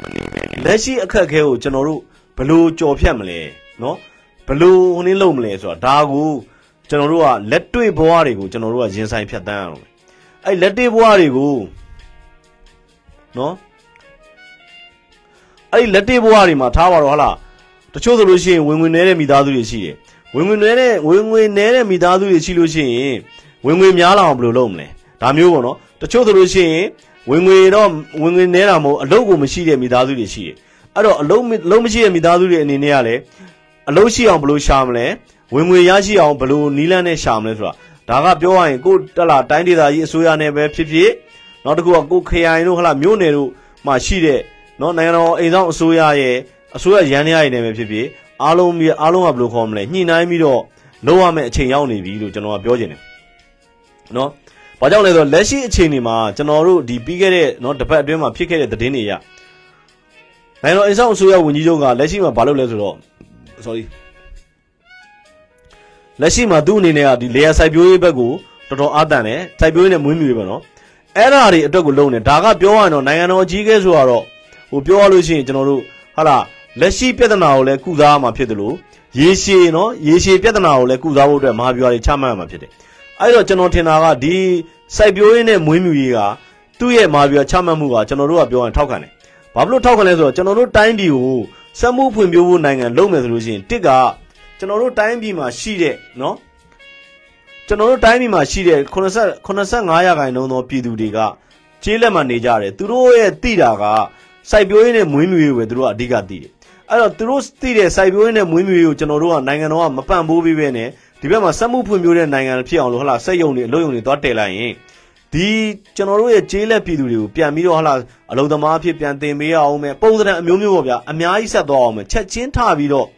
လက်ရှိအခက်အခဲကိုကျွန်တော်တို့ ဘလို့ကြော်ဖြတ်မလဲနော်ဘလို့ဟိုနည်းလုံးမလဲဆိုတာဒါကိုကျွန်တော်တို့ကလက်တွေ့ဘဝတွေကိုကျွန်တော်တို့ကရင်ဆိုင်ဖြတ်တန်းရအောင်အဲ့လက်တွေ့ဘဝတွေကိုနော်အဲ့လက်တွေ့ဘဝတွေမှာထားပါတော့ဟလားတချို့ဆိုလို့ရှိရင်ဝင်ဝင်နေတဲ့မိသားစုတွေရှိတယ်ဝင်ဝင်နေတဲ့ဝင်ဝင်နေတဲ့မိသားစုတွေရှိလို့ရှိရင်ဝင်ဝင်များလာအောင်ဘယ်လိုလုပ်မလဲဒါမျိုးပေါ့နော်တချို့ဆိုလို့ရှိရင်ဝင်ငွေတော့ဝင်ငွေနေတာမဟုတ်အလုပ်ကိုမရှိတဲ့မိသားစုတွေရှိတယ် အဲ့တော့အလုံးလုံးမရှိတဲ့မိသားစုတွေအနေနဲ့ကလည်းအလုံးရှိအောင်ဘယ်လိုရှာမလဲဝင်ငွေရရှိအောင်ဘယ်လိုနီးလန်းနဲ့ရှာမလဲဆိုတာဒါကပြောရရင်ကိုတက်လာတိုင်းဒေသကြီးအစိုးရနဲ့ပဲဖြစ်ဖြစ်နောက်တစ်ခုကကိုခရိုင်တို့ဟလာမြို့နယ်တို့မှာရှိတဲ့နော်နိုင်ငံတော်အိမ်ဆောင်အစိုးရရဲ့အစိုးရရန်ရရည်နဲ့ပဲဖြစ်ဖြစ်အားလုံးအားလုံးကဘယ်လိုခေါ်မလဲညှိနှိုင်းပြီးတော့လုပ်ရမယ့်အချိန်ရောက်နေပြီလို့ကျွန်တော်ကပြောချင်တယ်နော်ဘာကြောင့်လဲဆိုတော့လက်ရှိအချိန်ဒီမှာကျွန်တော်တို့ဒီပြီးခဲ့တဲ့နော်တစ်ပတ်အတွင်းမှာဖြစ်ခဲ့တဲ့သတင်းတွေအရ နိုင်ငံတော်အင်ဆောင်အစိုးရဝန်ကြီးချုပ်ကလက်ရှိမှာဘာလုပ်လဲဆိုတော့ sorry လက်ရှိမှာသူ့အနေနဲ့ကဒီလေယာစိုက်ပျိုးရေးဘက်ကိုတော်တော်အားတန်တယ်စိုက်ပျိုးရေးနဲ့မွေးမြူရေးပေါ့နော်အဲ့ဓာတွေအတွက်ကိုလုပ်နေဒါကပြောရရင်တော့နိုင်ငံတော်အကြီးအကဲဆိုတော့ဟိုပြောရလို့ရှိရင်ကျွန်တော်တို့ဟာလာလက်ရှိပြဿနာကိုလည်းကုစားရမှာဖြစ်တယ်လို့ရေရှည်နော်ရေရှည်ပြဿနာကိုလည်းကုစားဖို့အတွက်မဟာဗျူဟာတွေချမှတ်ရမှာဖြစ်တယ်အဲ့တော့ကျွန်တော်ထင်တာကဒီစိုက်ပျိုးရေးနဲ့မွေးမြူရေးကသူ့ရဲ့မဟာဗျူဟာချမှတ်မှုကကျွန်တော်တို့ကပြောရင်ထောက်ခံတယ် ဘာဖြစ်လို့ထောက်ခံလဲဆိုတော့ကျွန်တော်တို့တိုင်းပြည်ကိုစက်မှုဖွံ့ဖြိုးဖို့နိုင်ငံလုပ်မယ်ဆိုလို့ရှိရင်တစ်ကကျွန်တော်တို့တိုင်းပြည်မှာရှိတဲ့နော်ကျွန်တော်တို့တိုင်းပြည်မှာရှိတဲ့80 85ရာခိုင်နှုန်းသောပြည်သူတွေကကျေးလက်မှာနေကြတယ်သူတို့ရဲ့တိတာကစိုက်ပျိုးရေးနဲ့မွေးမြူရေးပဲသူတို့ကအဓိကသိတယ်အဲ့တော့သူတို့သိတဲ့စိုက်ပျိုးရေးနဲ့မွေးမြူရေးကိုကျွန်တော်တို့ကနိုင်ငံတော်ကမပံ့ပိုးပေးပဲနဲ့ဒီဘက်မှာစက်မှုဖွံ့ဖြိုးတဲ့နိုင်ငံဖြစ်အောင်လို့ဟလာစက်ယုံတွေအလုပ်ယုံတွေသွားတည်လိုက်ရင် ဒီကျွန်တော်တို့ရဲ့ကျေးလက်ပြည်သူတွေကိုပြန်ပြီးတော့ဟလာအလုံသမားဖြစ်ပြန်တင်ပေးရအောင်မယ်ပုံစံအမျိုးမျိုးပေါ့ဗျာအများကြီးဆက်သွားအောင်မယ်ချက်ချင်းထပြီးတော့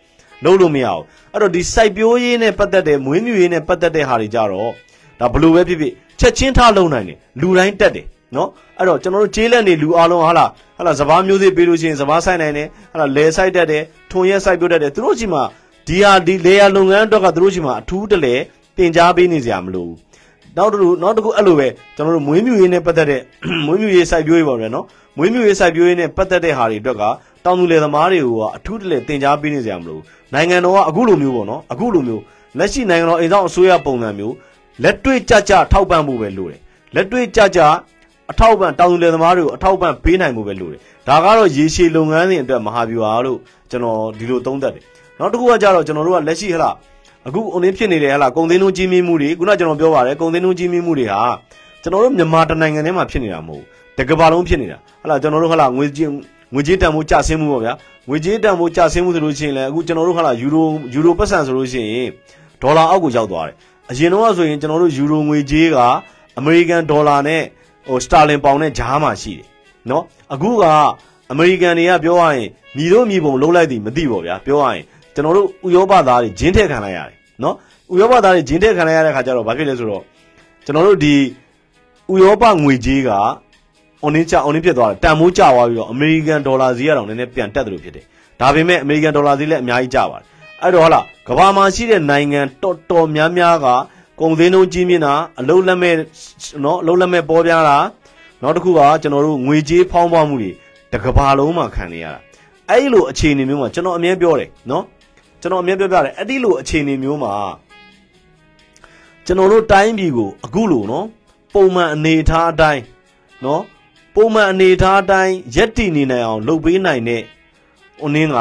လုပ်လို့မရအောင်အဲ့တော့ဒီစိုက်ပျိုးရေးနဲ့ပတ်သက်တဲ့မွေးမြူရေးနဲ့ပတ်သက်တဲ့ဟာတွေကြတော့ဒါဘလို့ပဲဖြစ်ဖြစ်ချက်ချင်းထလုပ်နိုင်တယ်လူတိုင်းတက်တယ်နော်အဲ့တော့ကျွန်တော်တို့ကျေးလက်နေလူအားလုံးဟာလာဟာလာစဘာမျိုးစေ့ပေးလို့ရှိရင်စဘာဆိုင်နိုင်တယ်ဟာလာလဲဆိုင်တက်တယ်ထုံရက်ဆိုင်ပြုတ်တက်တယ်သူတို့ကြီးမှာဒီဟာဒီလေယာလုပ်ငန်းအတွက်ကသူတို့ရှိမှာအထူးတလဲတင် जा ပေးနေစရာမလိုဘူး နောက်တစ်ခုနောက်တစ်ခုအဲ့လိုပဲကျွန်တော်တို့မွေးမြူရေးနဲ့ပတ်သက်တဲ့မွေးမြူရေးစိုက်ပျိုးရေးပါဗျာနော်မွေးမြူရေးစိုက်ပျိုးရေးနဲ့ပတ်သက်တဲ့ဟာတွေအတွက်ကတောင်သူလယ်သမားတွေကိုကအထူးတလဲတင် जा ပေးနေကြရမလို့နိုင်ငံတော်ကအခုလိုမျိုးပေါ့နော်အခုလိုမျိုးလက်ရှိနိုင်ငံတော်အိမ်ဆောင်အစိုးရပုံစံမျိုးလက်တွေ့ကြကြထောက်ပံ့ဖို့ပဲလိုတယ်လက်တွေ့ကြကြအထောက်ပံ့တောင်သူလယ်သမားတွေကိုအထောက်ပံ့ပေးနိုင်ဖို့ပဲလိုတယ်ဒါကတော့ရေရှည်လုပ်ငန်းစဉ်အတွက်မဟာဗျူဟာလို့ကျွန်တော်ဒီလိုသုံးသပ်တယ်နောက်တစ်ခုကကြတော့ကျွန်တော်တို့ကလက်ရှိဟလား အခုအုံင်းဖြစ်နေတဲ့ဟလာကုံသိန်းလုံးကြီးမြင့်မှုတွေခုနကျွန်တော်ပြောပါတယ်ကုံသိန်းလုံးကြီးမြင့်မှုတွေဟာကျွန်တော်တို့မြန်မာတနိုင်ငံထဲမှာဖြစ်နေတာမဟုတ်ဘူးတကဘာလုံးဖြစ်နေတာဟလာကျွန်တော်တို့ဟလာငွေကြီးငွေကြေးတန်ဖိုးကျဆင်းမှုပေါ့ဗျာငွေကြေးတန်ဖိုးကျဆင်းမှုဆိုလို့ရှိရင်လည်းအခုကျွန်တော်တို့ဟလာယူရိုယူရိုပတ်စံဆိုလို့ရှိရင်ဒေါ်လာအောက်ကိုရောက်သွားတယ်အရင်တော့ဆိုရင်ကျွန်တော်တို့ယူရိုငွေကြေးကအမေရိကန်ဒေါ်လာနဲ့ဟိုစတာလင်ပေါင်နဲ့ဂျားမှာရှိတယ်နော်အခုကအမေရိကန်တွေကပြောရရင်မြည်တို့မြည်ပုံလုံးလိုက်သည်မသိပါဗျာပြောရရင်ကျွန်တော်တို့ဥရောပသားတွေဂျင်းထည့်ခံလိုက်ရတယ် နော်ဥရောပသားတွေဂျင်းထည့်ခံလိုက်ရတဲ့ခါကျတော့ဘာဖြစ်လဲဆိုတော့ကျွန်တော်တို့ဒီဥရောပငွေကြေးကအွန်လင်းချအွန်လင်းဖြစ်သွားတယ်တန်မိုးကျသွားပြီးတော့အမေရိကန်ဒေါ်လာဈေးကတော့နည်းနည်းပြန်တက်တယ်လို့ဖြစ်တယ်ဒါပေမဲ့အမေရိကန်ဒေါ်လာဈေးလည်းအများကြီးကျပါတယ်အဲ့တော့ဟလာကမ္ဘာမှာရှိတဲ့နိုင်ငံတော်တော်များများကကုန်သင်းတို့ကြီးမြင့်တာအလုံးလက်မဲ့နော်အလုံးလက်မဲ့ပေါ်ပြားတာနောက်တစ်ခုကကျွန်တော်တို့ငွေကြေးဖောင်းပွားမှုတွေတကဘာလုံးမှာခံနေရတာအဲ့လိုအခြေအနေမျိုးမှာကျွန်တော်အမြဲပြောတယ်နော် ကျွန်တော်အမြဲပြောပြတယ်အဲ့ဒီလိုအခြေအနေမျိုးမှာကျွန်တော်တို့တိုင်းပြည်ကိုအခုလိုနော်ပုံမှန်အနေထားအတိုင်းနော်ပုံမှန်အနေထားအတိုင်းရက်တည်နေနိုင်အောင်လုပ်ပေးနိုင်တဲ့ဦးနှင်းက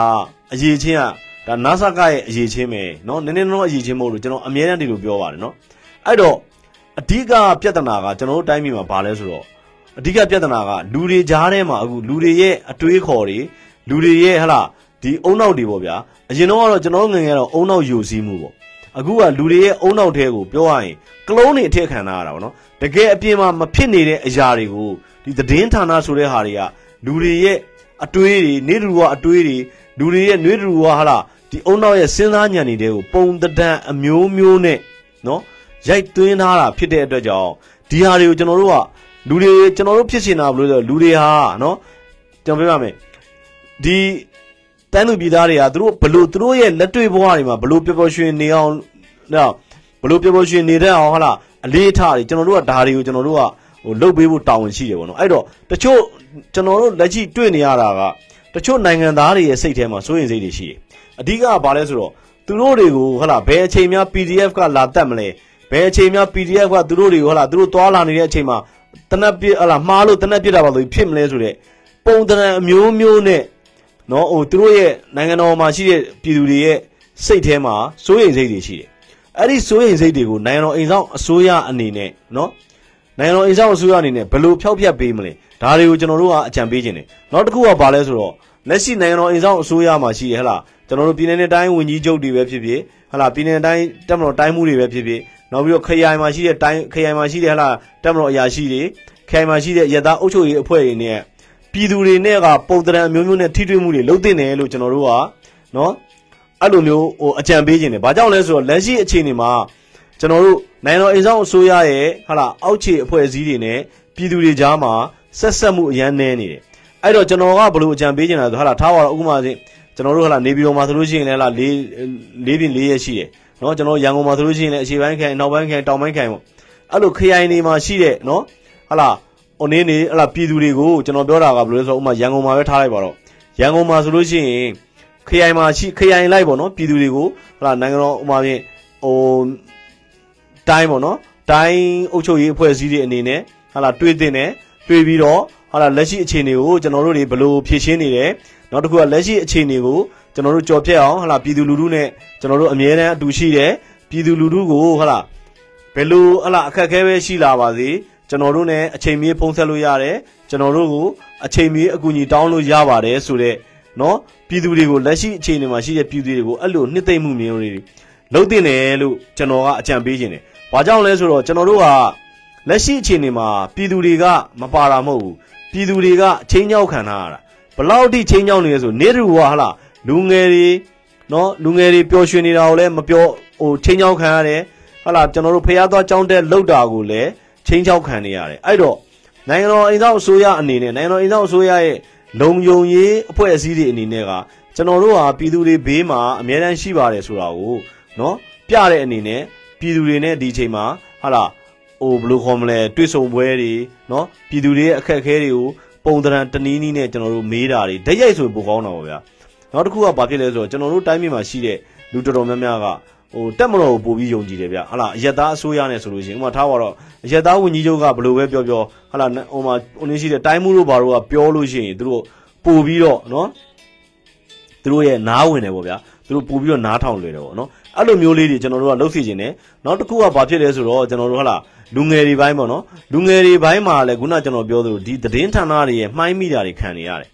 အရေးချင်းကဒါ NASA ကရဲ့အရေးချင်းပဲနော်နည်းနည်းတော့အရေးချင်းမဟုတ်လို့ကျွန်တော်အမြဲတမ်းဒီလိုပြောပါတယ်နော်အဲ့တော့အဓိကပြဿနာကကျွန်တော်တို့တိုင်းပြည်မှာဘာလဲဆိုတော့အဓိကပြဿနာကလူတွေကြားထဲမှာအခုလူတွေရဲ့အတွေးခေါ်တွေလူတွေရဲ့ဟလာ ဒီအုံနောက်တွေပေါ့ဗျာအရင်တော့ကတော့ကျွန်တော်ငငယ်တော့အုံနောက်ယူစည်းမှုပေါ့အခုကလူတွေရဲ့အုံနောက်ထဲကိုပြောရရင်ကလုံးတွေအထက်ခံထားရတာပေါ့နော်တကယ်အပြင်မှာမဖြစ်နေတဲ့အရာတွေကိုဒီသတင်းဌာနဆိုတဲ့ဟာတွေကလူတွေရဲ့အတွေးတွေနေတူကအတွေးတွေလူတွေရဲ့နှွေးတူကဟာလာဒီအုံနောက်ရဲ့စဉ်းစားဉာဏ်တွေကိုပုံတံအမျိုးမျိုးနဲ့နော်ရိုက်သွင်းထားတာဖြစ်တဲ့အတွက်ကြောင့်ဒီဟာတွေကိုကျွန်တော်တို့ကလူတွေကျွန်တော်တို့ဖြစ်ရှင်တာဘလို့ဆိုလူတွေဟာနော်ကျွန်တော်ပြောရမယ်ဒီ တန်းသူပြည်သားတွေကသူတို့ဘလို့သူတို့ရဲ့လက်တွေ့ဘဝတွေမှာဘလို့ပျော်ပျော်ရွှင်နေအောင်နော်ဘလို့ပျော်ပျော်ရွှင်နေတတ်အောင်ဟာလားအလေးထားတွေကျွန်တော်တို့ကဒါတွေကိုကျွန်တော်တို့ကဟိုလုတ်ပေးဖို့တာဝန်ရှိတယ်ပေါ့နော်အဲ့တော့တချို့ကျွန်တော်တို့လက်ရှိတွေ့နေရတာကတချို့နိုင်ငံသားတွေရဲ့စိတ်ထဲမှာစိုးရိမ်စိတ်တွေရှိတယ်အဓိကကဘာလဲဆိုတော့သူတို့တွေကိုဟလာဘယ်အချိန်များ PDF ကလာတက်မလဲဘယ်အချိန်များ PDF ကသူတို့တွေကိုဟလာသူတို့သွားလာနေတဲ့အချိန်မှာတနက်ပြဟလာမှားလို့တနက်ပြတာပါလို့ဖြစ်မလဲဆိုတဲ့ပုံတရံအမျိုးမျိုးနဲ့ နော်ဟိုသူတို့ရဲ့နိုင်ငံတော်မှာရှိတဲ့ပြည်သူတွေရဲ့စိတ်ထဲမှာစိုးရိမ်စိတ်တွေရှိတယ်အဲ့ဒီစိုးရိမ်စိတ်တွေကိုနိုင်ငံတော်အိမ်ဆောင်အစိုးရအနေနဲ့နော်နိုင်ငံတော်အိမ်ဆောင်အစိုးရအနေနဲ့ဘယ်လိုဖျောက်ဖျက်ပေးမလဲဒါတွေကိုကျွန်တော်တို့ကအကြံပေးခြင်းတယ်နောက်တစ်ခုကဘာလဲဆိုတော့လက်ရှိနိုင်ငံတော်အိမ်ဆောင်အစိုးရမှာရှိရဟလားကျွန်တော်တို့ပြည်내နဲ့တိုင်းဝန်ကြီးချုပ်တွေပဲဖြစ်ဖြစ်ဟလားပြည်내တိုင်းတက်မတော်တိုင်းမှုတွေပဲဖြစ်ဖြစ်နောက်ပြီးတော့ခရိုင်မှာရှိတဲ့တိုင်းခရိုင်မှာရှိတဲ့ဟလားတက်မတော်အရာရှိတွေခရိုင်မှာရှိတဲ့ရသားအုပ်ချုပ်ရေးအဖွဲ့တွေနဲ့ ပြည်သူတွေနဲ့ကပုံတရံအမျိုးမျိုးနဲ့ထိတွေ့မှုတွေလုပ်တင်တယ်လို့ကျွန်တော်တို့ကနော်အဲ့လိုမျိုးဟိုအကြံပေးခြင်းတယ်။ဘာကြောင့်လဲဆိုတော့လက်ရှိအခြေအနေမှာကျွန်တော်တို့နိုင်ငံတော်အိမ်ဆောင်အစိုးရရဲ့ဟာလာအောက်ခြေအဖွဲ့အစည်းတွေနဲ့ပြည်သူတွေကြားမှာဆက်ဆက်မှုအရန်နေနေတယ်။အဲ့တော့ကျွန်တော်ကဘလို့အကြံပေးချင်တာဆိုဟာလာထားပါတော့ဥပမာချင်းကျွန်တော်တို့ဟာလာနေပြည်တော်မှာဆိုလို့ရှိရင်လည်းဟာလာ၄၄ပြင်၄ရက်ရှိတယ်။နော်ကျွန်တော်ရန်ကုန်မှာဆိုလို့ရှိရင်လည်းအရှေ့ပိုင်းခိုင်နောက်ပိုင်းခိုင်တောင်ပိုင်းခိုင်ပေါ့။အဲ့လိုခရိုင်တွေမှာရှိတဲ့နော်ဟာလာ ဟိုနေနေဟလာပြည်သူတွေကိုကျွန်တော်ပြောတာကဘယ်လိုလဲဆိုတော့ဥမာရန်ကုန်မှာပဲထားလိုက်ပါတော့ရန်ကုန်မှာဆိုလို့ရှိရင်ခရိုင်မှာရှိခရိုင်လိုက်ပေါ့နော်ပြည်သူတွေကိုဟလာနိုင်ငံတော်ဥမာဖြင့်ဟိုတိုင်းပေါ့နော်တိုင်းအုပ်ချုပ်ရေးအဖွဲ့အစည်းတွေအနေနဲ့ဟလာတွေးတင်တယ်တွေးပြီးတော့ဟလာလက်ရှိအခြေအနေကိုကျွန်တော်တို့တွေဘယ်လိုဖြည့်ရှင်းနေတယ်နောက်တစ်ခုကလက်ရှိအခြေအနေကိုကျွန်တော်တို့ကြော်ပြက်အောင်ဟလာပြည်သူလူထုနဲ့ကျွန်တော်တို့အမြဲတမ်းအတူရှိတယ်ပြည်သူလူထုကိုဟလာဘယ်လိုဟလာအခက်အခဲပဲရှိလာပါစေ ကျွန်တော်တို့ ਨੇ အချိန်မီဖုံးဆက်လို့ရတယ်ကျွန်တော်တို့ကိုအချိန်မီအကူအညီတောင်းလို့ရပါတယ်ဆိုတော့နော်ပြည်သူတွေကိုလက်ရှိအခြေအနေမှာရှိတဲ့ပြည်သူတွေကိုအဲ့လိုနှစ်သိမ့်မှုမျိုးတွေလုံးတင်တယ်လို့ကျွန်တော်ကအကြံပေးခြင်းတယ်။ဘာကြောင့်လဲဆိုတော့ကျွန်တော်တို့ကလက်ရှိအခြေအနေမှာပြည်သူတွေကမပါတာမဟုတ်ဘူး။ပြည်သူတွေကချင်းချောက်ခံထားရတာ။ဘလောက်ထိချင်းချောက်နေလဲဆိုနေတူကဟာလာလူငယ်တွေနော်လူငယ်တွေပျော်ရွှင်နေတာကိုလည်းမပြောဟိုချင်းချောက်ခံရတယ်။ဟာလာကျွန်တော်တို့ဖျားသွားကြောင်းတဲ့လောက်တာကိုလည်း ချင်းချောက်ခံနေရတယ်။အဲ့တော့နိုင်ငံတော်အိမ်ဆောင်အစိုးရအနေနဲ့နိုင်ငံတော်အိမ်ဆောင်အစိုးရရဲ့လုံယုံရေးအဖွဲ့အစည်းတွေအနေနဲ့ကကျွန်တော်တို့ဟာပြည်သူတွေဘေးမှာအများတန်းရှိပါတယ်ဆိုတာကိုနော်ပြတဲ့အနေနဲ့ပြည်သူတွေနဲ့ဒီအချိန်မှာဟာလာဟိုဘယ်လိုခေါ်မလဲတွေ့ဆုံပွဲတွေနော်ပြည်သူတွေရဲ့အခက်အခဲတွေကိုပုံသဏ္ဍာန်တနည်းနည်းနဲ့ကျွန်တော်တို့မေးတာတွေဓာတ်ရိုက်ဆိုပိုကောင်းတာပါဗျာနောက်တစ်ခုကဘာဖြစ်လဲဆိုတော့ကျွန်တော်တို့တိုင်းပြည်မှာရှိတဲ့လူတော်တော်များများက ဟိုတက်မတော်ကိုပို့ပြီးယုံကြည်တယ်ဗျဟာလာအယက်သားအစိုးရနဲ့ဆိုလို့ရှိရင်ဥမာထားပါတော့အယက်သားဝန်ကြီးချုပ်ကဘယ်လိုပဲပြောပြောဟာလာဟိုမှာဟိုနေရှိတဲ့တိုင်းမှုတို့ဘာတို့ကပြောလို့ရှိရင်သူတို့ပို့ပြီးတော့နော်သူတို့ရဲ့နားဝင်တယ်ပေါ့ဗျာသူတို့ပို့ပြီးတော့နားထောင်လွယ်တယ်ပေါ့နော်အဲ့လိုမျိုးလေးတွေကျွန်တော်တို့ကလှုပ်စီခြင်းတယ်နောက်တစ်ခုကဘာဖြစ်လဲဆိုတော့ကျွန်တော်တို့ဟာလာလူငယ်တွေဘိုင်းပေါ့နော်လူငယ်တွေဘိုင်းမှာလည်းခုနကျွန်တော်ပြောသလိုဒီသတင်းဌာနတွေရဲ့မှိုင်းမိတာတွေခံနေရတယ်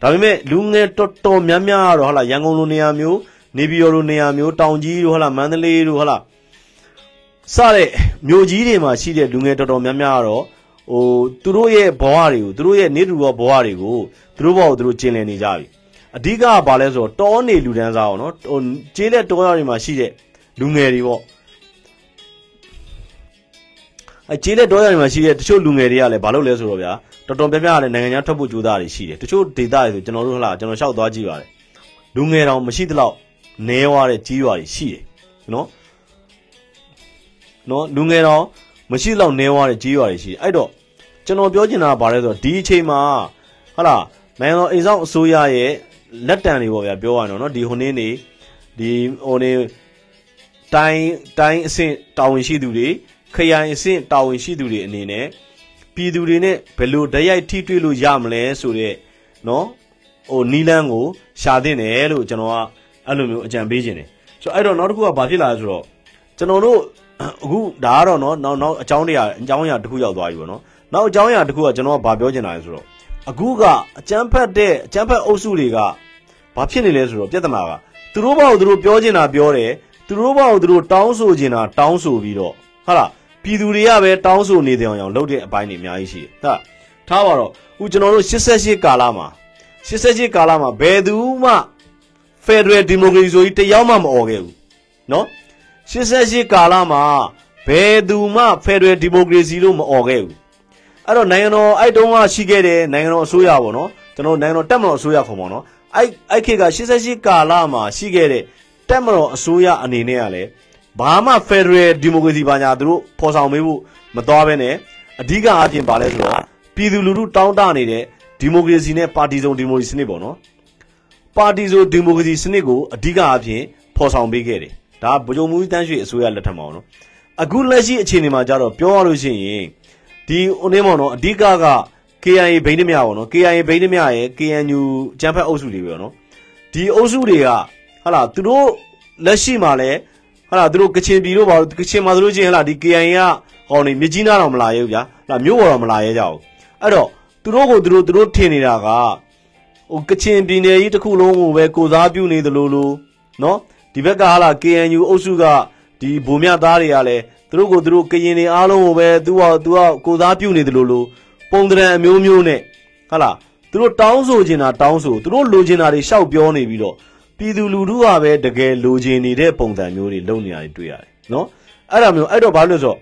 ဒါပေမဲ့လူငယ်တော်တော်များများတော့ဟာလာရန်ကုန်လိုနေရာမျိုး နေပြည်တော်လိုနေရာမျိုးတောင်ကြီးတို့ဟာလာမန္တလေးတို့ဟာလာစတဲ့မြို့ကြီးတွေမှာရှိတဲ့လူငယ်တော်တော်များများကတော့ဟိုသူတို့ရဲ့ဘဝတွေကိုသူတို့ရဲ့နေတူဘဝတွေကိုသူတို့ဘဝကိုသူတို့ကျင်လည်နေကြပြီအဓိကကဘာလဲဆိုတော့တောနေလူတန်းစားအောင်နော်ဟိုကျေးလက်တောရတွေမှာရှိတဲ့လူငယ်တွေပေါ့အဲကျေးလက်တောရတွေမှာရှိတဲ့တချို့လူငယ်တွေကလည်းဘာလုပ်လဲဆိုတော့ဗျာတော်တော်များများကလည်းနိုင်ငံခြားထွက်ဖို့ကြိုးစားတွေရှိတယ်တချို့ဒေသတွေဆိုကျွန်တော်တို့ဟလာကျွန်တော်လျှောက်သွားကြည့်ပါတယ်လူငယ်တောင်မရှိသလောက် နဲွားတဲ့ကြီးရွာတွေရှိတယ်နော်နော်လူငယ်တောင်မရှိတော့နဲွားတဲ့ကြီးရွာတွေရှိတယ်အဲ့တော့ကျွန်တော်ပြောချင်တာကဘာလဲဆိုတော့ဒီအချိန်မှာဟာလာနိုင်ငံတော်အိမ်ဆောင်အစိုးရရဲ့လက်တံတွေပေါ့ဗျာပြောရအောင်နော်ဒီဟိုနေ့နေဒီဟိုနေ့တိုင်းတိုင်းအဆင့်တာဝန်ရှိသူတွေခရိုင်အဆင့်တာဝန်ရှိသူတွေအနေနဲ့ပြည်သူတွေနဲ့ဘယ်လိုတရိုက်ထိတွေ့လို့ရမလဲဆိုတော့နော်ဟိုနီလန်းကိုရှာတင်တယ်လို့ကျွန်တော်က အဲ့လိုမျိုးအကြံပေးခြင်းတယ်ဆိုတော့အဲ့တော့နောက်တစ်ခုကဘာဖြစ်လာလဲဆိုတော့ကျွန်တော်တို့အခုဒါကတော့နော်နောက်နောက်အကြောင်းတရားအကြောင်းအရာတစ်ခုရောက်သွားပြီပေါ့နော်နောက်အကြောင်းအရာတစ်ခုကကျွန်တော်ကဘာပြောချင်တာလဲဆိုတော့အခုကအကျန်းဖက်တဲ့အကျန်းဖက်အုပ်စုတွေကဘာဖြစ်နေလဲဆိုတော့ပြဿနာကသူတို့ဘာကိုသူတို့ပြောချင်တာပြောတယ်သူတို့ဘာကိုသူတို့တောင်းဆိုချင်တာတောင်းဆိုပြီးတော့ဟာလားပြည်သူတွေကပဲတောင်းဆိုနေတယ်အောင်လုပ်တဲ့အပိုင်းတွေအများကြီးရှိတယ်ဟုတ်ထားပါတော့အခုကျွန်တော်တို့88ကာလမှာ88ကာလမှာဘယ်သူမှ ဖက်ဒရယ်ဒီမိုကရေစီဆိုကြီးတယောက်မှမအော်ခဲ့ဘူးနော်88ကာလမှာဘယ်သူမှဖက်ဒရယ်ဒီမိုကရေစီလို့မအော်ခဲ့ဘူးအဲ့တော့နိုင်ငံတော်အဲ့တုန်းကရှိခဲ့တယ်နိုင်ငံတော်အစိုးရပေါ့နော်ကျွန်တော်နိုင်ငံတော်တက်မတော်အစိုးရခေါ်ပေါ့နော်အဲ့အဲ့ခေတ်က88ကာလမှာရှိခဲ့တဲ့တက်မတော်အစိုးရအနေနဲ့ကလည်းဘာမှဖက်ဒရယ်ဒီမိုကရေစီဘာညာသူတို့ဖော်ဆောင်ပေးဖို့မသွားဘဲနဲ့အဓိကအပြင်ပါလဲဆိုတော့ပြည်သူလူထုတောင်းတနေတဲ့ဒီမိုကရေစီနဲ့ပါတီစုံဒီမိုကရေစီစနစ်ပေါ့နော် ပါတီစုံဒီမိုကရေစီစနစ်ကိုအဓိကအပြင်ဖော်ဆောင်ပေးခဲ့တယ်ဒါဗိုလ်ချုပ်မူကြီးတန်းရွှေအစိုးရလက်ထက်မှာနော်အခုလက်ရှိအခြေအနေမှာကြတော့ပြောရလို့ရှိရင်ဒီဦးနေမောင်နော်အဓိကက KIA ဘိန်းတမြပေါ့နော် KIA ဘိန်းတမြရဲ့ KNU ကျန်းဖက်အုပ်စုတွေပဲနော်ဒီအုပ်စုတွေကဟာလာသူတို့လက်ရှိမှာလဲဟာလာသူတို့ကချင်ပြည်တို့ပါကချင်မှာသူတို့ချင်းဟာလာဒီ KIA ကဟောနေမြကြီးနားတော့မလာရဲဘူးဗျာဟာလာမြို့ပေါ်တော့မလာရဲကြဘူးအဲ့တော့သူတို့ကိုသူတို့သူတို့ထင်နေတာက ဟိုကချင်ပြည်နယ်ကြီးတစ်ခုလုံးကိုပဲကိုစားပြုနေသလိုလိုနော်ဒီဘက်ကဟာလာ KNU အုပ်စုကဒီဗိုလ်မြသားတွေကလည်းသူတို့ကိုသူတို့ကရင်တွေအားလုံးကိုပဲသူကသူကကိုစားပြုနေသလိုလိုပုံတရံအမျိုးမျိုးနဲ့ဟာလာသူတို့တောင်းဆိုချင်တာတောင်းဆိုသူတို့လိုချင်တာတွေရှောက်ပြောနေပြီးတော့ပြည်သူလူထုကပဲတကယ်လိုချင်နေတဲ့ပုံစံမျိုးတွေလုပ်နေတာတွေ့ရတယ်နော်အဲ့ဒါမျိုးအဲ့တော့ဘာလို့လဲဆိုတော့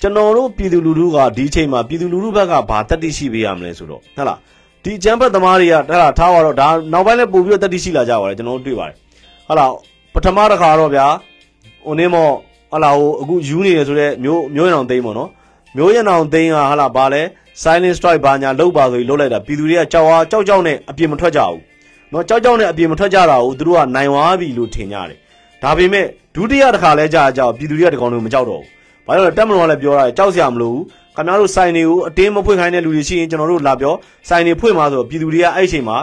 ကျွန်တော်တို့ပြည်သူလူထုကဒီအချိန်မှာပြည်သူလူထုဘက်ကဘာတတိရှိပေးရမလဲဆိုတော့ဟုတ်လား ဒီအကြမ်းဖက်သမားတွေကဒါထားတော့ဒါနောက်ပိုင်းလည်းပို့ပြီးတော့တတိရှိလာကြပါတယ်ကျွန်တော်တို့တွေ့ပါတယ်ဟုတ်လားပထမတစ်ခါတော့ဗျာဟိုနေမောဟုတ်လားဟိုအခုယူနေရဆိုတော့မျိုးမျိုးရအောင်သိမ်းပေါ့နော်မျိုးရအောင်သိမ်းဟာဟုတ်လားဗာလဲ silent strike ဘာညာလောက်ပါဆိုပြီးလောက်လိုက်တာပြည်သူတွေကကြောက်အားကြောက်ကြောက်နဲ့အပြင်မထွက်ကြဘူးနော်ကြောက်ကြောက်နဲ့အပြင်မထွက်ကြတာကိုသူတို့ကနိုင်ဝါပြီလို့ထင်ကြတယ်ဒါပေမဲ့ဒုတိယတစ်ခါလဲကြာကြောက်ပြည်သူတွေကတကောင်တွေမကြောက်တော့ဘူးဘာလို့လဲတက်မလို့လည်းပြောတာကြောက်စရာမလိုဘူးခင်ဗျားတို့ဆိုင်တွေကိုအတင်းမဖွင့်ခိုင်းတဲ့လူတွေရှိရင်ကျွန်တော်တို့လာပြောဆိုင်တွေဖွင့်ပါဆိုပြည်သူတွေကအဲ့အချိန်မှာ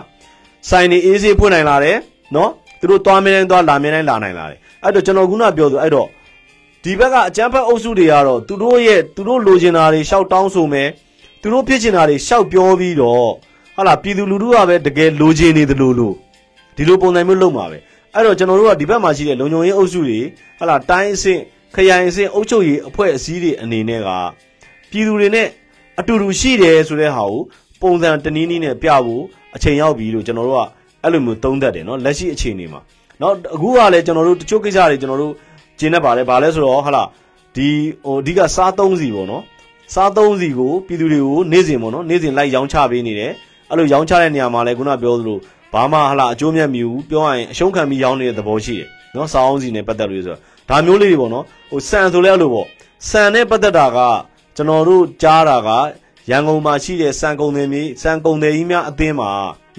ဆိုင်တွေအေးဆေးဖွင့်နိုင်လာတယ်နော်သူတို့သွားမင်းတိုင်းသွားလာမင်းတိုင်းလာနိုင်လာတယ်အဲ့တော့ကျွန်တော်ခုနပြောဆိုအဲ့တော့ဒီဘက်ကအကြမ်းဖက်အုပ်စုတွေကတော့သူတို့ရဲ့သူတို့လိုချင်တာတွေရှောက်တောင်းဆိုမယ်သူတို့ဖြစ်ချင်တာတွေရှောက်ပြောပြီးတော့ဟာလာပြည်သူလူထုကပဲတကယ်လိုချင်နေသလိုလိုဒီလိုပုံစံမျိုးလုပ်မှာပဲအဲ့တော့ကျွန်တော်တို့ကဒီဘက်မှာရှိတဲ့လုံခြုံရေးအုပ်စုတွေဟာလာတိုင်းအဆင့်ခရိုင်အဆင့်အုပ်ချုပ်ရေးအဖွဲ့အစည်းတွေအနေနဲ့က ပြည်သူတွေနဲ့အတူတူရှိတယ်ဆိုတဲ့ဟာကိုပုံစံတနည်းနည်းနဲ့ပြဖို့အချိန်ရောက်ပြီလို့ကျွန်တော်တို့ကအဲ့လိုမျိုးသုံးသပ်တယ်နော်လက်ရှိအခြေအနေမှာနော်အခုကလည်းကျွန်တော်တို့တချို့ကိစ္စတွေကျွန်တော်တို့ကျင်းနေပါတယ်ဗာလဲဆိုတော့ဟာလာဒီဟိုအဓိကစားသုံးစီပေါ့နော်စားသုံးစီကိုပြည်သူတွေကိုနေ့စဉ်ပေါ့နော်နေ့စဉ်လိုက်ရောင်းချပေးနေတယ်အဲ့လိုရောင်းချတဲ့နေရာမှာလည်းခုနပြောသလိုဘာမှဟာလာအကျိုးမြတ်မြူပြောရရင်အရှုံးခံပြီးရောင်းနေတဲ့သဘောရှိတယ်နော်စားအောင်စီနဲ့ပတ်သက်လို့ဆိုတော့ဒါမျိုးလေးတွေပေါ့နော်ဟိုဆန်ဆိုလဲအဲ့လိုပေါ့ဆန်နဲ့ပတ်သက်တာက ကျွန်တော်တို့ကြားတာကရန်ကုန်မှာရှိတဲ့စံကုန်တွေမြေစံကုန်တွေကြီးများအသင်းမှာ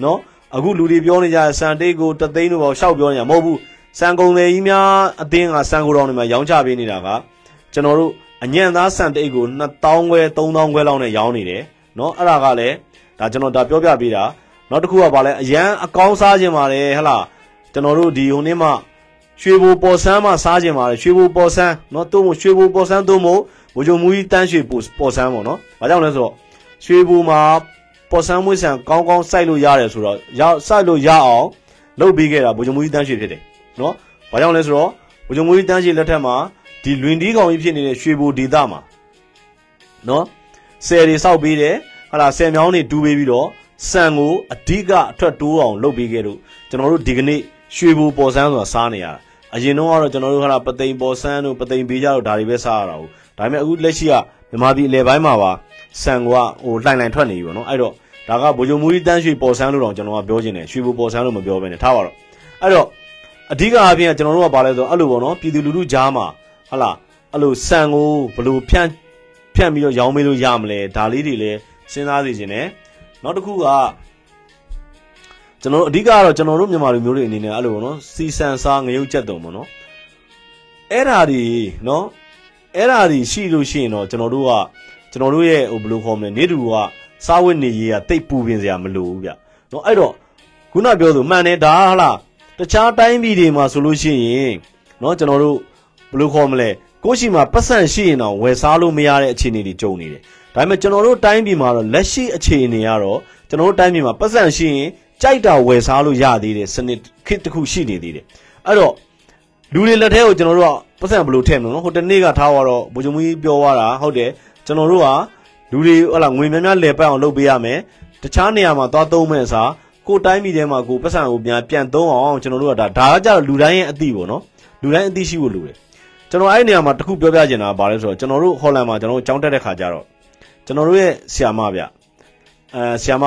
နော်အခုလူတွေပြောနေကြစံတိတ်ကိုတသိန်းတို့ပေါ့ရှောက်ပြောနေတာမဟုတ်ဘူးစံကုန်တွေကြီးများအသင်းကစံကုန်တော်တွေမှာရောင်းချပေးနေတာကကျွန်တော်တို့အညံ့သားစံတိတ်ကို2000ခွဲ3000ခွဲလောက်နဲ့ရောင်းနေတယ်နော်အဲ့ဒါကလည်းဒါကျွန်တော်ဒါပြောပြပေးတာနောက်တစ်ခုကဗာလဲအရန်အကောင်းစားခြင်းပါတယ်ဟဟလားကျွန်တော်တို့ဒီဟိုနေ့မှရွှေဘိုပေါ်ဆန်းမှစားခြင်းပါတယ်ရွှေဘိုပေါ်ဆန်းနော်တို့မို့ရွှေဘိုပေါ်ဆန်းတို့မို့ ဗိုလ်ချုပ်မူကြီးတန်းရွှေပေါ်ဆန်းပေါ့နော်။ဘာကြောင့်လဲဆိုတော့ရွှေဘူမှာပေါ်ဆန်းမွေးဆန်ကောင်းကောင်းစိုက်လို့ရတယ်ဆိုတော့ရစိုက်လို့ရအောင်လုပ်ပေးခဲ့တာဗိုလ်ချုပ်မူကြီးတန်းရွှေဖြစ်တယ်နော်။ဘာကြောင့်လဲဆိုတော့ဗိုလ်ချုပ်မူကြီးတန်းရွှေလက်ထက်မှာဒီလွင်ဒီကောင်ကြီးဖြစ်နေတဲ့ရွှေဘူဒေသမှာနော်ဆယ်တွေစောက်ပေးတယ်ဟာလာဆယ်မြောင်းတွေဒူးပေးပြီးတော့ဆန်ကိုအဓိကအထွက်တိုးအောင်လုပ်ပေးခဲ့လို့ကျွန်တော်တို့ဒီကနေ့ရွှေဘူပေါ်ဆန်းဆိုတာစားနေရတာအရင်တော့ကတော့ကျွန်တော်တို့ဟာပသိမ်ပေါ်ဆန်းတို့ပသိမ်ပေးကြတို့ဒါတွေပဲစားရတာဟုတ် ဒါပေမဲ့အခုလက်ရှိကမြန်မာပြည်အလဲပိုင်းမှာပါစံကဟိုလှိုင်လှိုင်ထွက်နေပြီပေါ့နော်အဲ့တော့ဒါကဗိုလ်ချုပ်မူကြီးတန်းရွှေပေါ်ဆန်းလို့တော့ကျွန်တော်ကပြောချင်တယ်ရွှေဘိုပေါ်ဆန်းလို့မပြောဘဲနဲ့ထားပါတော့အဲ့တော့အဓိကအပြင်ကျွန်တော်တို့ကပါလဲဆိုအဲ့လိုပေါ့နော်ပြည်သူလူထုကြားမှာဟလာအဲ့လိုဆန်ကိုဘလို့ဖြန့်ဖြန့်ပြီးတော့ရောင်းမေးလို့ရမလဲဒါလေးတွေလည်းစဉ်းစားစီခြင်းနဲ့နောက်တစ်ခုကကျွန်တော်တို့အဓိကတော့ကျွန်တော်တို့မြန်မာလူမျိုးတွေအနေနဲ့အဲ့လိုပေါ့နော်စီဆန်စားငရုတ်ချက်တုံပေါ့နော်အဲ့ဓာဒီနော် အဲ့ဓာဒီရှိလို့ရှိရင်တော့ကျွန်တော်တို့ကကျွန်တော်တို့ရဲ့ဟိုဘယ်လိုခေါ်မလဲနေတူကစားဝတ်နေရေးကတိတ်ပူပင်စရာမလိုဘူးဗျနော်အဲ့တော့ခုနပြောသူမှန်တယ်ဒါဟလားတခြားတိုင်းပြည်တွေမှာဆိုလို့ရှိရင်နော်ကျွန်တော်တို့ဘယ်လိုခေါ်မလဲကိုရှိမှာပတ်စံရှိရင်တော့ဝယ်စားလို့မရတဲ့အခြေအနေတွေကြုံနေတယ်ဒါပေမဲ့ကျွန်တော်တို့တိုင်းပြည်မှာတော့လက်ရှိအခြေအနေကတော့ကျွန်တော်တို့တိုင်းပြည်မှာပတ်စံရှိရင်ကြိုက်တာဝယ်စားလို့ရသေးတယ်စနစ်ခစ်တစ်ခုရှိနေသေးတယ်အဲ့တော့လူတွေလက်ထဲကိုကျွန်တော်တို့က ပတ်စံဘယ်လိုထည့်မလို့ဟိုတနေ့ကထားတော့ဘိုးချုပ်မကြီးပြောသွားတာဟုတ်တယ်ကျွန်တော်တို့ကလူတွေဟလာငွေများများလဲပတ်အောင်လုပ်ပေးရမယ်တခြားနေရာမှာသွားသုံးမဲ့အစားကိုတိုင်းပြည်ထဲမှာကိုပတ်စံကိုပြန်ပြန်သုံးအောင်ကျွန်တော်တို့ကဒါဒါကကြတော့လူတိုင်းရဲ့အသည့်ပေါ့နော်လူတိုင်းအသိရှိဖို့လိုတယ်ကျွန်တော်အဲ့ဒီနေရာမှာတခုပြောပြချင်တာကဘာလဲဆိုတော့ကျွန်တော်တို့ဟော်လန်မှာကျွန်တော်တို့ကြောင်းတက်တဲ့ခါကျတော့ကျွန်တော်တို့ရဲ့ဆီယာမဗျအဲဆီယာမ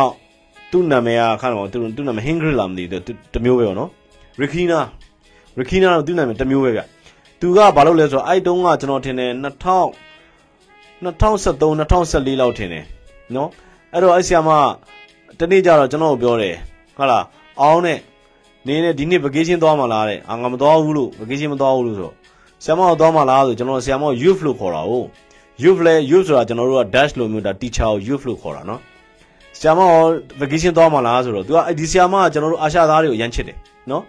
သူ့နာမည်ကခါတော့သူသူ့နာမည်ဟင်ဂရီလာမသိဘူးတမျိုးပဲပေါ့နော်ရီခီနာရီခီနာတော့သူ့နာမည်တမျိုးပဲဗျ သူကဘာလို့လဲဆိုတော့အဲ့တုန်းကကျွန်တော်ထင်တယ်2000 2013 2014လောက်ထင်တယ်နော်အဲ့တော့အဲ့ဆီယာမတနေ့ကျတော့ကျွန်တော်ပြောတယ်ဟုတ်လားအောင်းနဲ့နေနဲ့ဒီနှစ် vacation သွားမှာလားတဲ့အာငါမသွားဘူးလို့ vacation မသွားဘူးလို့ဆိုဆရာမကိုသွားမှာလားဆိုကျွန်တော်ဆရာမကို youth လို့ခေါ်တာဟုတ် youth လဲ youth ဆိုတာကျွန်တော်တို့က dash လို့မျိုးဒါ teacher ကို youth လို့ခေါ်တာနော်ဆရာမကို vacation သွားမှာလားဆိုတော့ तू ကအဲ့ဒီဆရာမကကျွန်တော်တို့အာရှသားတွေကိုရမ်းချစ်တယ်နော်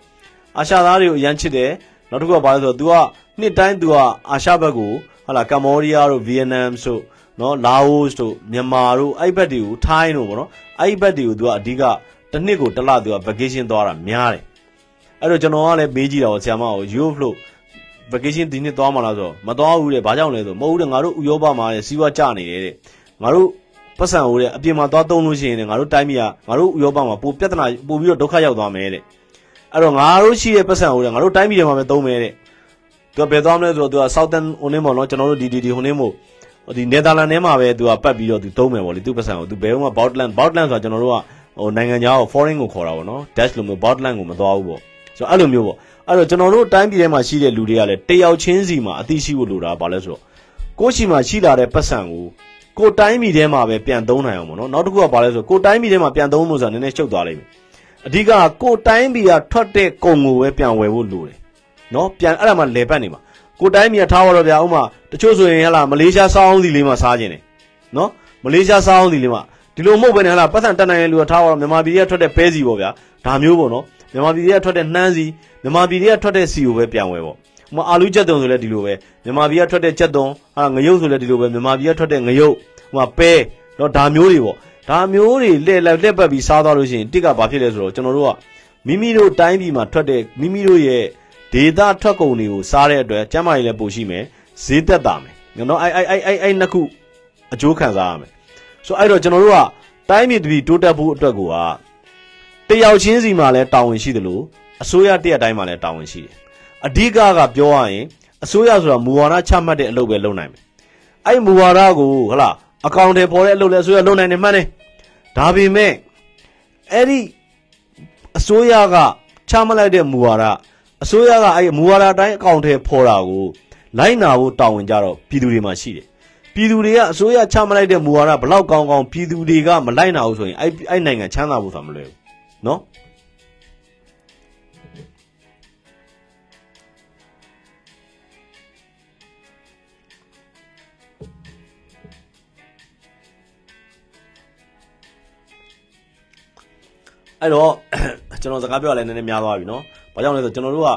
အာရှသားတွေကိုရမ်းချစ်တယ် နောက်တစ်ခုကဘာလဲဆိုတော့ तू ကနှစ်တိုင်း तू ကအာရှဘက်ကိုဟာလာကမ္ဘောဒီးယားတို့ဗီယက်နမ်ဆိုနော်လာအိုတို့မြန်မာတို့အဲ့ဘက်တွေကိုထိုင်းတို့ဗောနော်အဲ့ဘက်တွေကို तू ကအဓိကတစ်နှစ်ကိုတစ်လ तू က vacation သွားတာများတယ်အဲ့တော့ကျွန်တော်ကလည်းမေးကြည့်တာပေါ့ဆရာမကို youth လို့ vacation ဒီနှစ်သွားမှာလားဆိုတော့မသွားဘူးတဲ့ဘာကြောင့်လဲဆိုမဟုတ်ဘူးတဲ့ငါတို့ဥရောပမှာတဲ့စီးပွားကျနေတယ်တဲ့ငါတို့ပတ်စံဦးတဲ့အပြင်မှာသွားသုံးလို့ရှိရင်ငါတို့တိုင်းပြည်ကငါတို့ဥရောပမှာပိုပြဿနာပိုပြီးတော့ဒုက္ခရောက်သွားမယ်တဲ့ အဲ့တော့ငါတို့ရှိတဲ့ပတ်စံဦးတဲ့ငါတို့တိုင်းပြည်တွေမှာပဲသုံးမယ်တဲ့သူကဘယ်သွားမလဲဆိုတော့သူက Southern ဟိုနေပေါ့နော်ကျွန်တော်တို့ဒီဒီဒီဟိုနေမို့ဒီနယ်သာလန်ထဲမှာပဲသူကပတ်ပြီးတော့သူသုံးမယ်ပေါ့လေသူပတ်စံကိုသူဘယ်မှ Boutland Boutland ဆိုတာကျွန်တော်တို့ကဟိုနိုင်ငံခြားကို foreign ကိုခေါ်တာပေါ့နော် Dash လို့မျိုး Boutland ကိုမသွားဘူးပေါ့ဆိုတော့အဲ့လိုမျိုးပေါ့အဲ့တော့ကျွန်တော်တို့တိုင်းပြည်ထဲမှာရှိတဲ့လူတွေကလည်းတယောက်ချင်းစီမှာအသိရှိဖို့လိုတာဘာလဲဆိုတော့ကိုယ့်ရှိမှာရှိလာတဲ့ပတ်စံကိုကိုတိုင်းပြည်ထဲမှာပဲပြန်သုံးနိုင်အောင်ပေါ့နော်နောက်တစ်ခုကဘာလဲဆိုကိုတိုင်းပြည်ထဲမှာပြန်သုံးလို့ဆိုတာနည်းနည်းရှုပ်သွားလိမ့်မယ် အဓိကကိုတိုင်းပြည်ကထွက်တဲ့ကုန်ကိုပဲပြန်ဝယ်ဖို့လိုတယ်နော်ပြန်အဲ့ဒါမှလေပတ်နေမှာကိုတိုင်းပြည်ကထားတော့ဗျာဥမာတချို့ဆိုရင်ဟလာမလေးရှားစားအောင်စီလေးမှာစားခြင်းတယ်နော်မလေးရှားစားအောင်စီလေးမှာဒီလိုမဟုတ်ဘဲနဲ့ဟလာပတ်စံတက်နိုင်တဲ့လူကထားတော့မြန်မာပြည်ကထွက်တဲ့ပဲစီပေါ့ဗျာဒါမျိုးပေါ့နော်မြန်မာပြည်ကထွက်တဲ့နှမ်းစီမြန်မာပြည်ကထွက်တဲ့စီကိုပဲပြန်ဝယ်ပေါ့ဟိုအာလူချက်တုံဆိုလဲဒီလိုပဲမြန်မာပြည်ကထွက်တဲ့ချက်တုံဟာငရုတ်ဆိုလဲဒီလိုပဲမြန်မာပြည်ကထွက်တဲ့ငရုတ်ဟိုမှာပဲတော့ဒါမျိုးတွေပေါ့ ဒါမျိုးတွေလက်လက်လက်ပတ်ပြီးစားသွားလို့ရှိရင်တစ်ကဘာဖြစ်လဲဆိုတော့ကျွန်တော်တို့ကမိမိတို့တိုင်းပြည်မှာထွက်တဲ့မိမိတို့ရဲ့ဒေတာထွက်ကုန်တွေကိုစားတဲ့အတွက်ကျန်းမာရေးလည်းပိုရှိမယ်ဈေးသက်သာမယ်နော်အဲ့အဲ့အဲ့အဲ့အဲ့နှစ်ခုအကျိုးခံစားရမယ်ဆိုအဲ့တော့ကျွန်တော်တို့ကတိုင်းပြည်တပြည်တိုးတက်ဖို့အတွက်ကိုကတယောက်ချင်းစီမှာလည်းတာဝန်ရှိတယ်လို့အစိုးရတရက်တိုင်းမှာလည်းတာဝန်ရှိတယ်အဓိကကပြောရရင်အစိုးရဆိုတာမူဝါဒချမှတ်တဲ့အလုပ်ပဲလုပ်နိုင်မယ်အဲ့မူဝါဒကိုဟလာ အကောင့်တွေပေါ်တဲ့အလုပ်လဲအစိုးရလုပ်နိုင်တယ်မှန်တယ်ဒါပေမဲ့အဲ့ဒီအစိုးရကချမှတ်လိုက်တဲ့မူဝါဒအစိုးရကအဲ့မူဝါဒအတိုင်းအကောင့်တွေပေါ်တာကိုလိုက်နာဖို့တာဝန်ကြတော့ပြည်သူတွေမှာရှိတယ်ပြည်သူတွေကအစိုးရချမှတ်လိုက်တဲ့မူဝါဒဘလောက်ကောင်းကောင်းပြည်သူတွေကမလိုက်နာဘူးဆိုရင်အဲ့အဲ့နိုင်ငံချမ်းသာဖို့ဆိုတာမလွယ်ဘူးเนาะ အဲ့တော့ကျွန်တော်စကားပြောရလဲနည်းနည်းများသွားပြီเนาะဘာကြောင့်လဲဆိုကျွန်တော်တို့က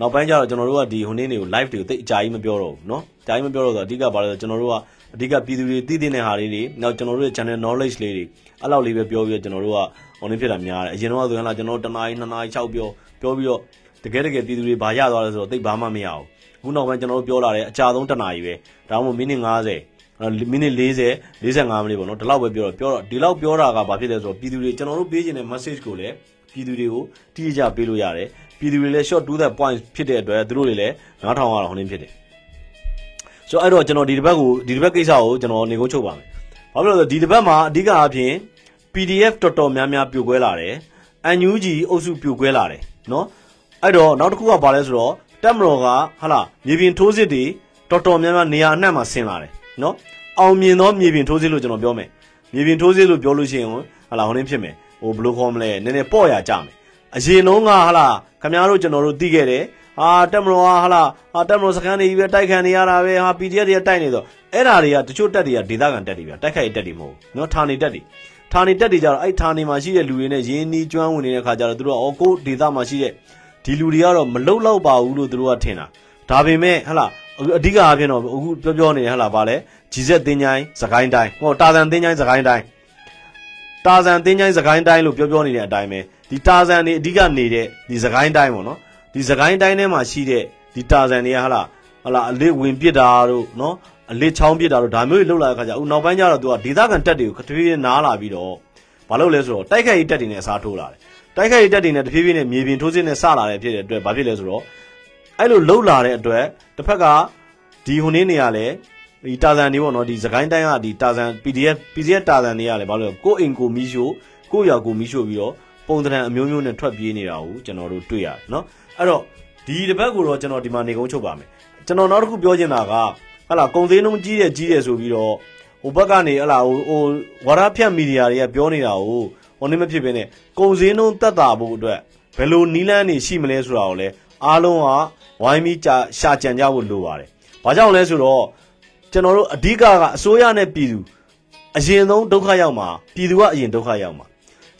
နောက်ပိုင်းကျတော့ကျွန်တော်တို့ကဒီဟိုနေ့တွေကို live တွေကိုတိတ်အကြာကြီးမပြောတော့ဘူးเนาะအကြာကြီးမပြောတော့ဆိုအဓိကဘာလဲဆိုကျွန်တော်တို့ကအဓိကပြည်သူတွေသိသိတဲ့ဟာလေးတွေနောက်ကျွန်တော်တို့ရဲ့ channel knowledge လေးတွေအဲ့လောက်လေးပဲပြောပြီးတော့ကျွန်တော်တို့က online ဖြစ်တာများတယ်အရင်တော့ဆိုရင်လာကျွန်တော်တို့တနားရီနှစ်နာရီ6ပြောပြောပြီးတော့တကယ်တကယ်ပြည်သူတွေဘာရသွားလဲဆိုတော့တိတ်ဘာမှမရဘူးအခုနောက်ပိုင်းကျွန်တော်တို့ပြောလာတယ်အကြာဆုံးတနာရီပဲဒါမှမဟုတ်မိနစ်90 မိနစ်40 45မိနစ်ပေါ့နော်ဒီလောက်ပဲပြောတော့ပြောတော့ဒီလောက်ပြောတာကဘာဖြစ်လဲဆိုတော့ပြည်သူတွေကျွန်တော်တို့ပေးခြင်းတဲ့ message ကိုလည်းပြည်သူတွေကိုတိကျပေးလို့ရတယ်ပြည်သူတွေလည်း short to the point ဖြစ်တဲ့အတွက်သူတို့တွေလည်းနားထောင်ရတာဟိုနေဖြစ်တယ်ဆိုတော့အဲ့တော့ကျွန်တော်ဒီတစ်ပတ်ကိုဒီတစ်ပတ်ကိစ္စကိုကျွန်တော်နေကုန်းချုပ်ပါမယ်ဘာဖြစ်လို့လဲဆိုတော့ဒီတစ်ပတ်မှာအဓိကအားဖြင့် PDF တော်တော်များများပြိုကွဲလာတယ် NUG အုပ်စုပြိုကွဲလာတယ်နော်အဲ့တော့နောက်တစ်ခုကဘာလဲဆိုတော့တက်မတော်ကဟာလာမြေပြင်ထိုးစစ်တွေတော်တော်များများနေရာအနှံ့မှာဆင်းလာတယ် နော်အောင်မြင်သောမြေပြင်ထိုးစစ်လို့ကျွန်တော်ပြောမယ်မြေပြင်ထိုးစစ်လို့ပြောလို့ရှိရင်ဟာလာဟိုနင်းဖြစ်မယ်ဟိုဘယ်လိုခေါ်မလဲနည်းနည်းပေါ့ရကြမယ်အရင်တုန်းကဟာလာခင်ဗျားတို့ကျွန်တော်တို့သိခဲ့တယ်ဟာတက်မတော်ဟာလာဟာတက်မတော်စကန်တွေကြီးပဲတိုက်ခံနေရတာပဲဟာ PDF တွေကတိုက်နေတော့အဲ့ဓာတွေကတချို့တက်တွေကဒေသခံတက်တွေဗျတိုက်ခိုက်တက်တွေမဟုတ်ဘူးနော်ဌာနေတက်တွေဌာနေတက်တွေကြတော့အဲ့ဌာနေမှာရှိတဲ့လူတွေနဲ့ရင်းနှီးကျွမ်းဝင်နေတဲ့ခါကျတော့သူတို့ကအော်ကိုဒေသမှာရှိတဲ့ဒီလူတွေကတော့မလုတ်လောက်ပါဘူးလို့သူတို့ကထင်တာဒါပေမဲ့ဟလာ အဓိကအားဖြင့်တော့အခုပြောပြောနေဟလာပါလဲဂျီဆက်တင်းချိုင်းစကိုင်းတိုင်းဟောတာဇန်တင်းချိုင်းစကိုင်းတိုင်းတာဇန်တင်းချိုင်းစကိုင်းတိုင်းလို့ပြောပြောနေတဲ့အတိုင်းပဲဒီတာဇန်နေအဓိကနေတဲ့ဒီစကိုင်းတိုင်းပေါ့နော်ဒီစကိုင်းတိုင်းထဲမှာရှိတဲ့ဒီတာဇန်တွေကဟလာဟလာအလစ်ဝင်ပစ်တာတို့နော်အလစ်ချောင်းပစ်တာတို့ဒါမျိုးတွေလုပ်လာတဲ့ခါကျအခုနောက်ပိုင်းကျတော့သူကဒေသခံတက်တွေကိုခထွေးနားလာပြီးတော့ဘာလို့လဲဆိုတော့တိုက်ခိုက်ရေးတက်တွေနဲ့အစားထိုးလာတယ်တိုက်ခိုက်ရေးတက်တွေနဲ့တဖြည်းဖြည်းနဲ့မြေပြင်ထိုးစစ်နဲ့စလာတဲ့ဖြစ်တဲ့အတွက်ဘာဖြစ်လဲဆိုတော့ အဲ့လိုလှုပ်လာတဲ့အတွက်တစ်ဖက်ကဒီဟိုနေ့နေရလဲဒီတာဇန်တွေပေါ့နော်ဒီစကိုင်းတိုင်းကဒီတာဇန် PDF PDF တာဇန်တွေကလည်းဘာလို့လဲကိုအိမ်ကိုမီးရှို့ကိုရွာကိုမီးရှို့ပြီးတော့ပုံသဏ္ဍာန်အမျိုးမျိုးနဲ့ထွက်ပြေးနေတာကိုကျွန်တော်တို့တွေ့ရတယ်နော်အဲ့တော့ဒီတစ်ပတ်ကိုတော့ကျွန်တော်ဒီမှာနေကုန်းချုပ်ပါမယ်ကျွန်တော်နောက်တစ်ခုပြောချင်တာကဟလာကုံသေးနှုံးကြီးတယ်ကြီးတယ်ဆိုပြီးတော့ဟိုဘက်ကနေဟလာဟိုဟိုဝါရဖြတ်မီဒီယာတွေကပြောနေတာကိုဟိုနေ့မဖြစ်ဘဲနဲ့ကုံစင်းနှုံးတက်တာဖို့အတွက်ဘဘယ်လိုနီးလန်းနေရှိမလဲဆိုတာကိုလည်း အားလုံးကဝိုင်းပြီးကြာရှာကြံကြဖို့လိုပါတယ်။ဘာကြောင့်လဲဆိုတော့ကျွန်တော်တို့အဓိကကအစိုးရနဲ့ပြည်သူအရင်ဆုံးဒုက္ခရောက်မှာပြည်သူကအရင်ဒုက္ခရောက်မှာ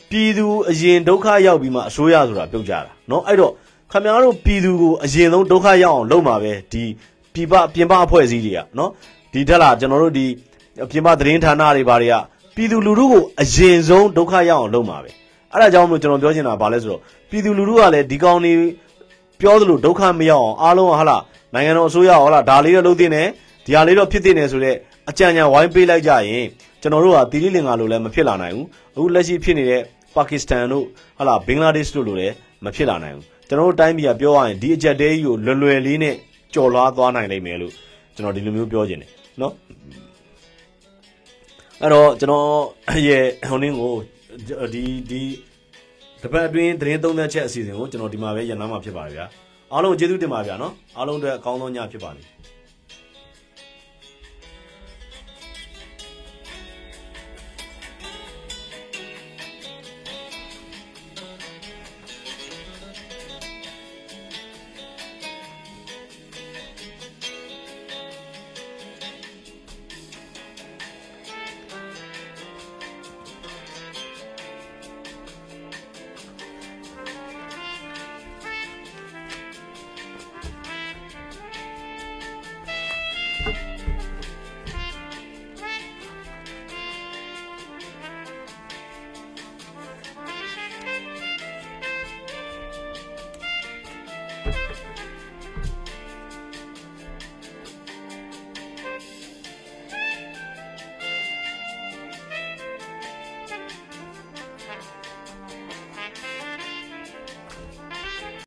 ပြည်သူအရင်ဒုက္ခရောက်ပြီးမှအစိုးရဆိုတာပြုတ်ကြတာเนาะအဲ့တော့ခင်ဗျားတို့ပြည်သူကိုအရင်ဆုံးဒုက္ခရောက်အောင်လုပ်မှာပဲဒီပြည်ပပြင်ပအဖွဲ့အစည်းတွေကเนาะဒီတက်လာကျွန်တော်တို့ဒီပြင်ပသတင်းဌာနတွေဘာတွေကပြည်သူလူထုကိုအရင်ဆုံးဒုက္ခရောက်အောင်လုပ်မှာပဲအဲ့ဒါကြောင့်မလို့ကျွန်တော်ပြောချင်တာဗာလဲဆိုတော့ပြည်သူလူထုကလည်းဒီကောင်နေ ပြောသလိုဒုက္ခမရောက်အောင်အားလုံးကဟာလားနိုင်ငံတော်အစိုးရဟောလားဒါလေးတော့လုပ်သင့်တယ်ဒီဟာလေးတော့ဖြစ်သင့်တယ်ဆိုတော့အကြံဉာဏ်ဝိုင်းပေးလိုက်ကြရင်ကျွန်တော်တို့ကတီလီလင်္ကာလိုလည်းမဖြစ်လာနိုင်ဘူးအခုလက်ရှိဖြစ်နေတဲ့ပါကစ္စတန်တို့ဟာလားဘင်္ဂလားဒေ့ရှ်တို့လိုလည်းမဖြစ်လာနိုင်ဘူးကျွန်တော်တို့တိုင်းပြည်ကပြောရရင်ဒီအကြက်တဲကြီးကိုလွယ်လွယ်လေးနဲ့ကြော်လွားသွားနိုင်လိမ့်မယ်လို့ကျွန်တော်ဒီလိုမျိုးပြောချင်တယ်နော်အဲ့တော့ကျွန်တော်ရဲ့ဟိုနင်းကိုဒီဒီ တပတ်အတွင်းသတင်းသုံးသက်ချက်အစီအစဉ်ကိုကျွန်တော်ဒီမှာပဲရန်နာမှာဖြစ်ပါတယ်ဗျာအားလုံးကျေးဇူးတင်ပါဗျာနော်အားလုံးအတွက်အကောင်းဆုံးညဖြစ်ပါလိမ့်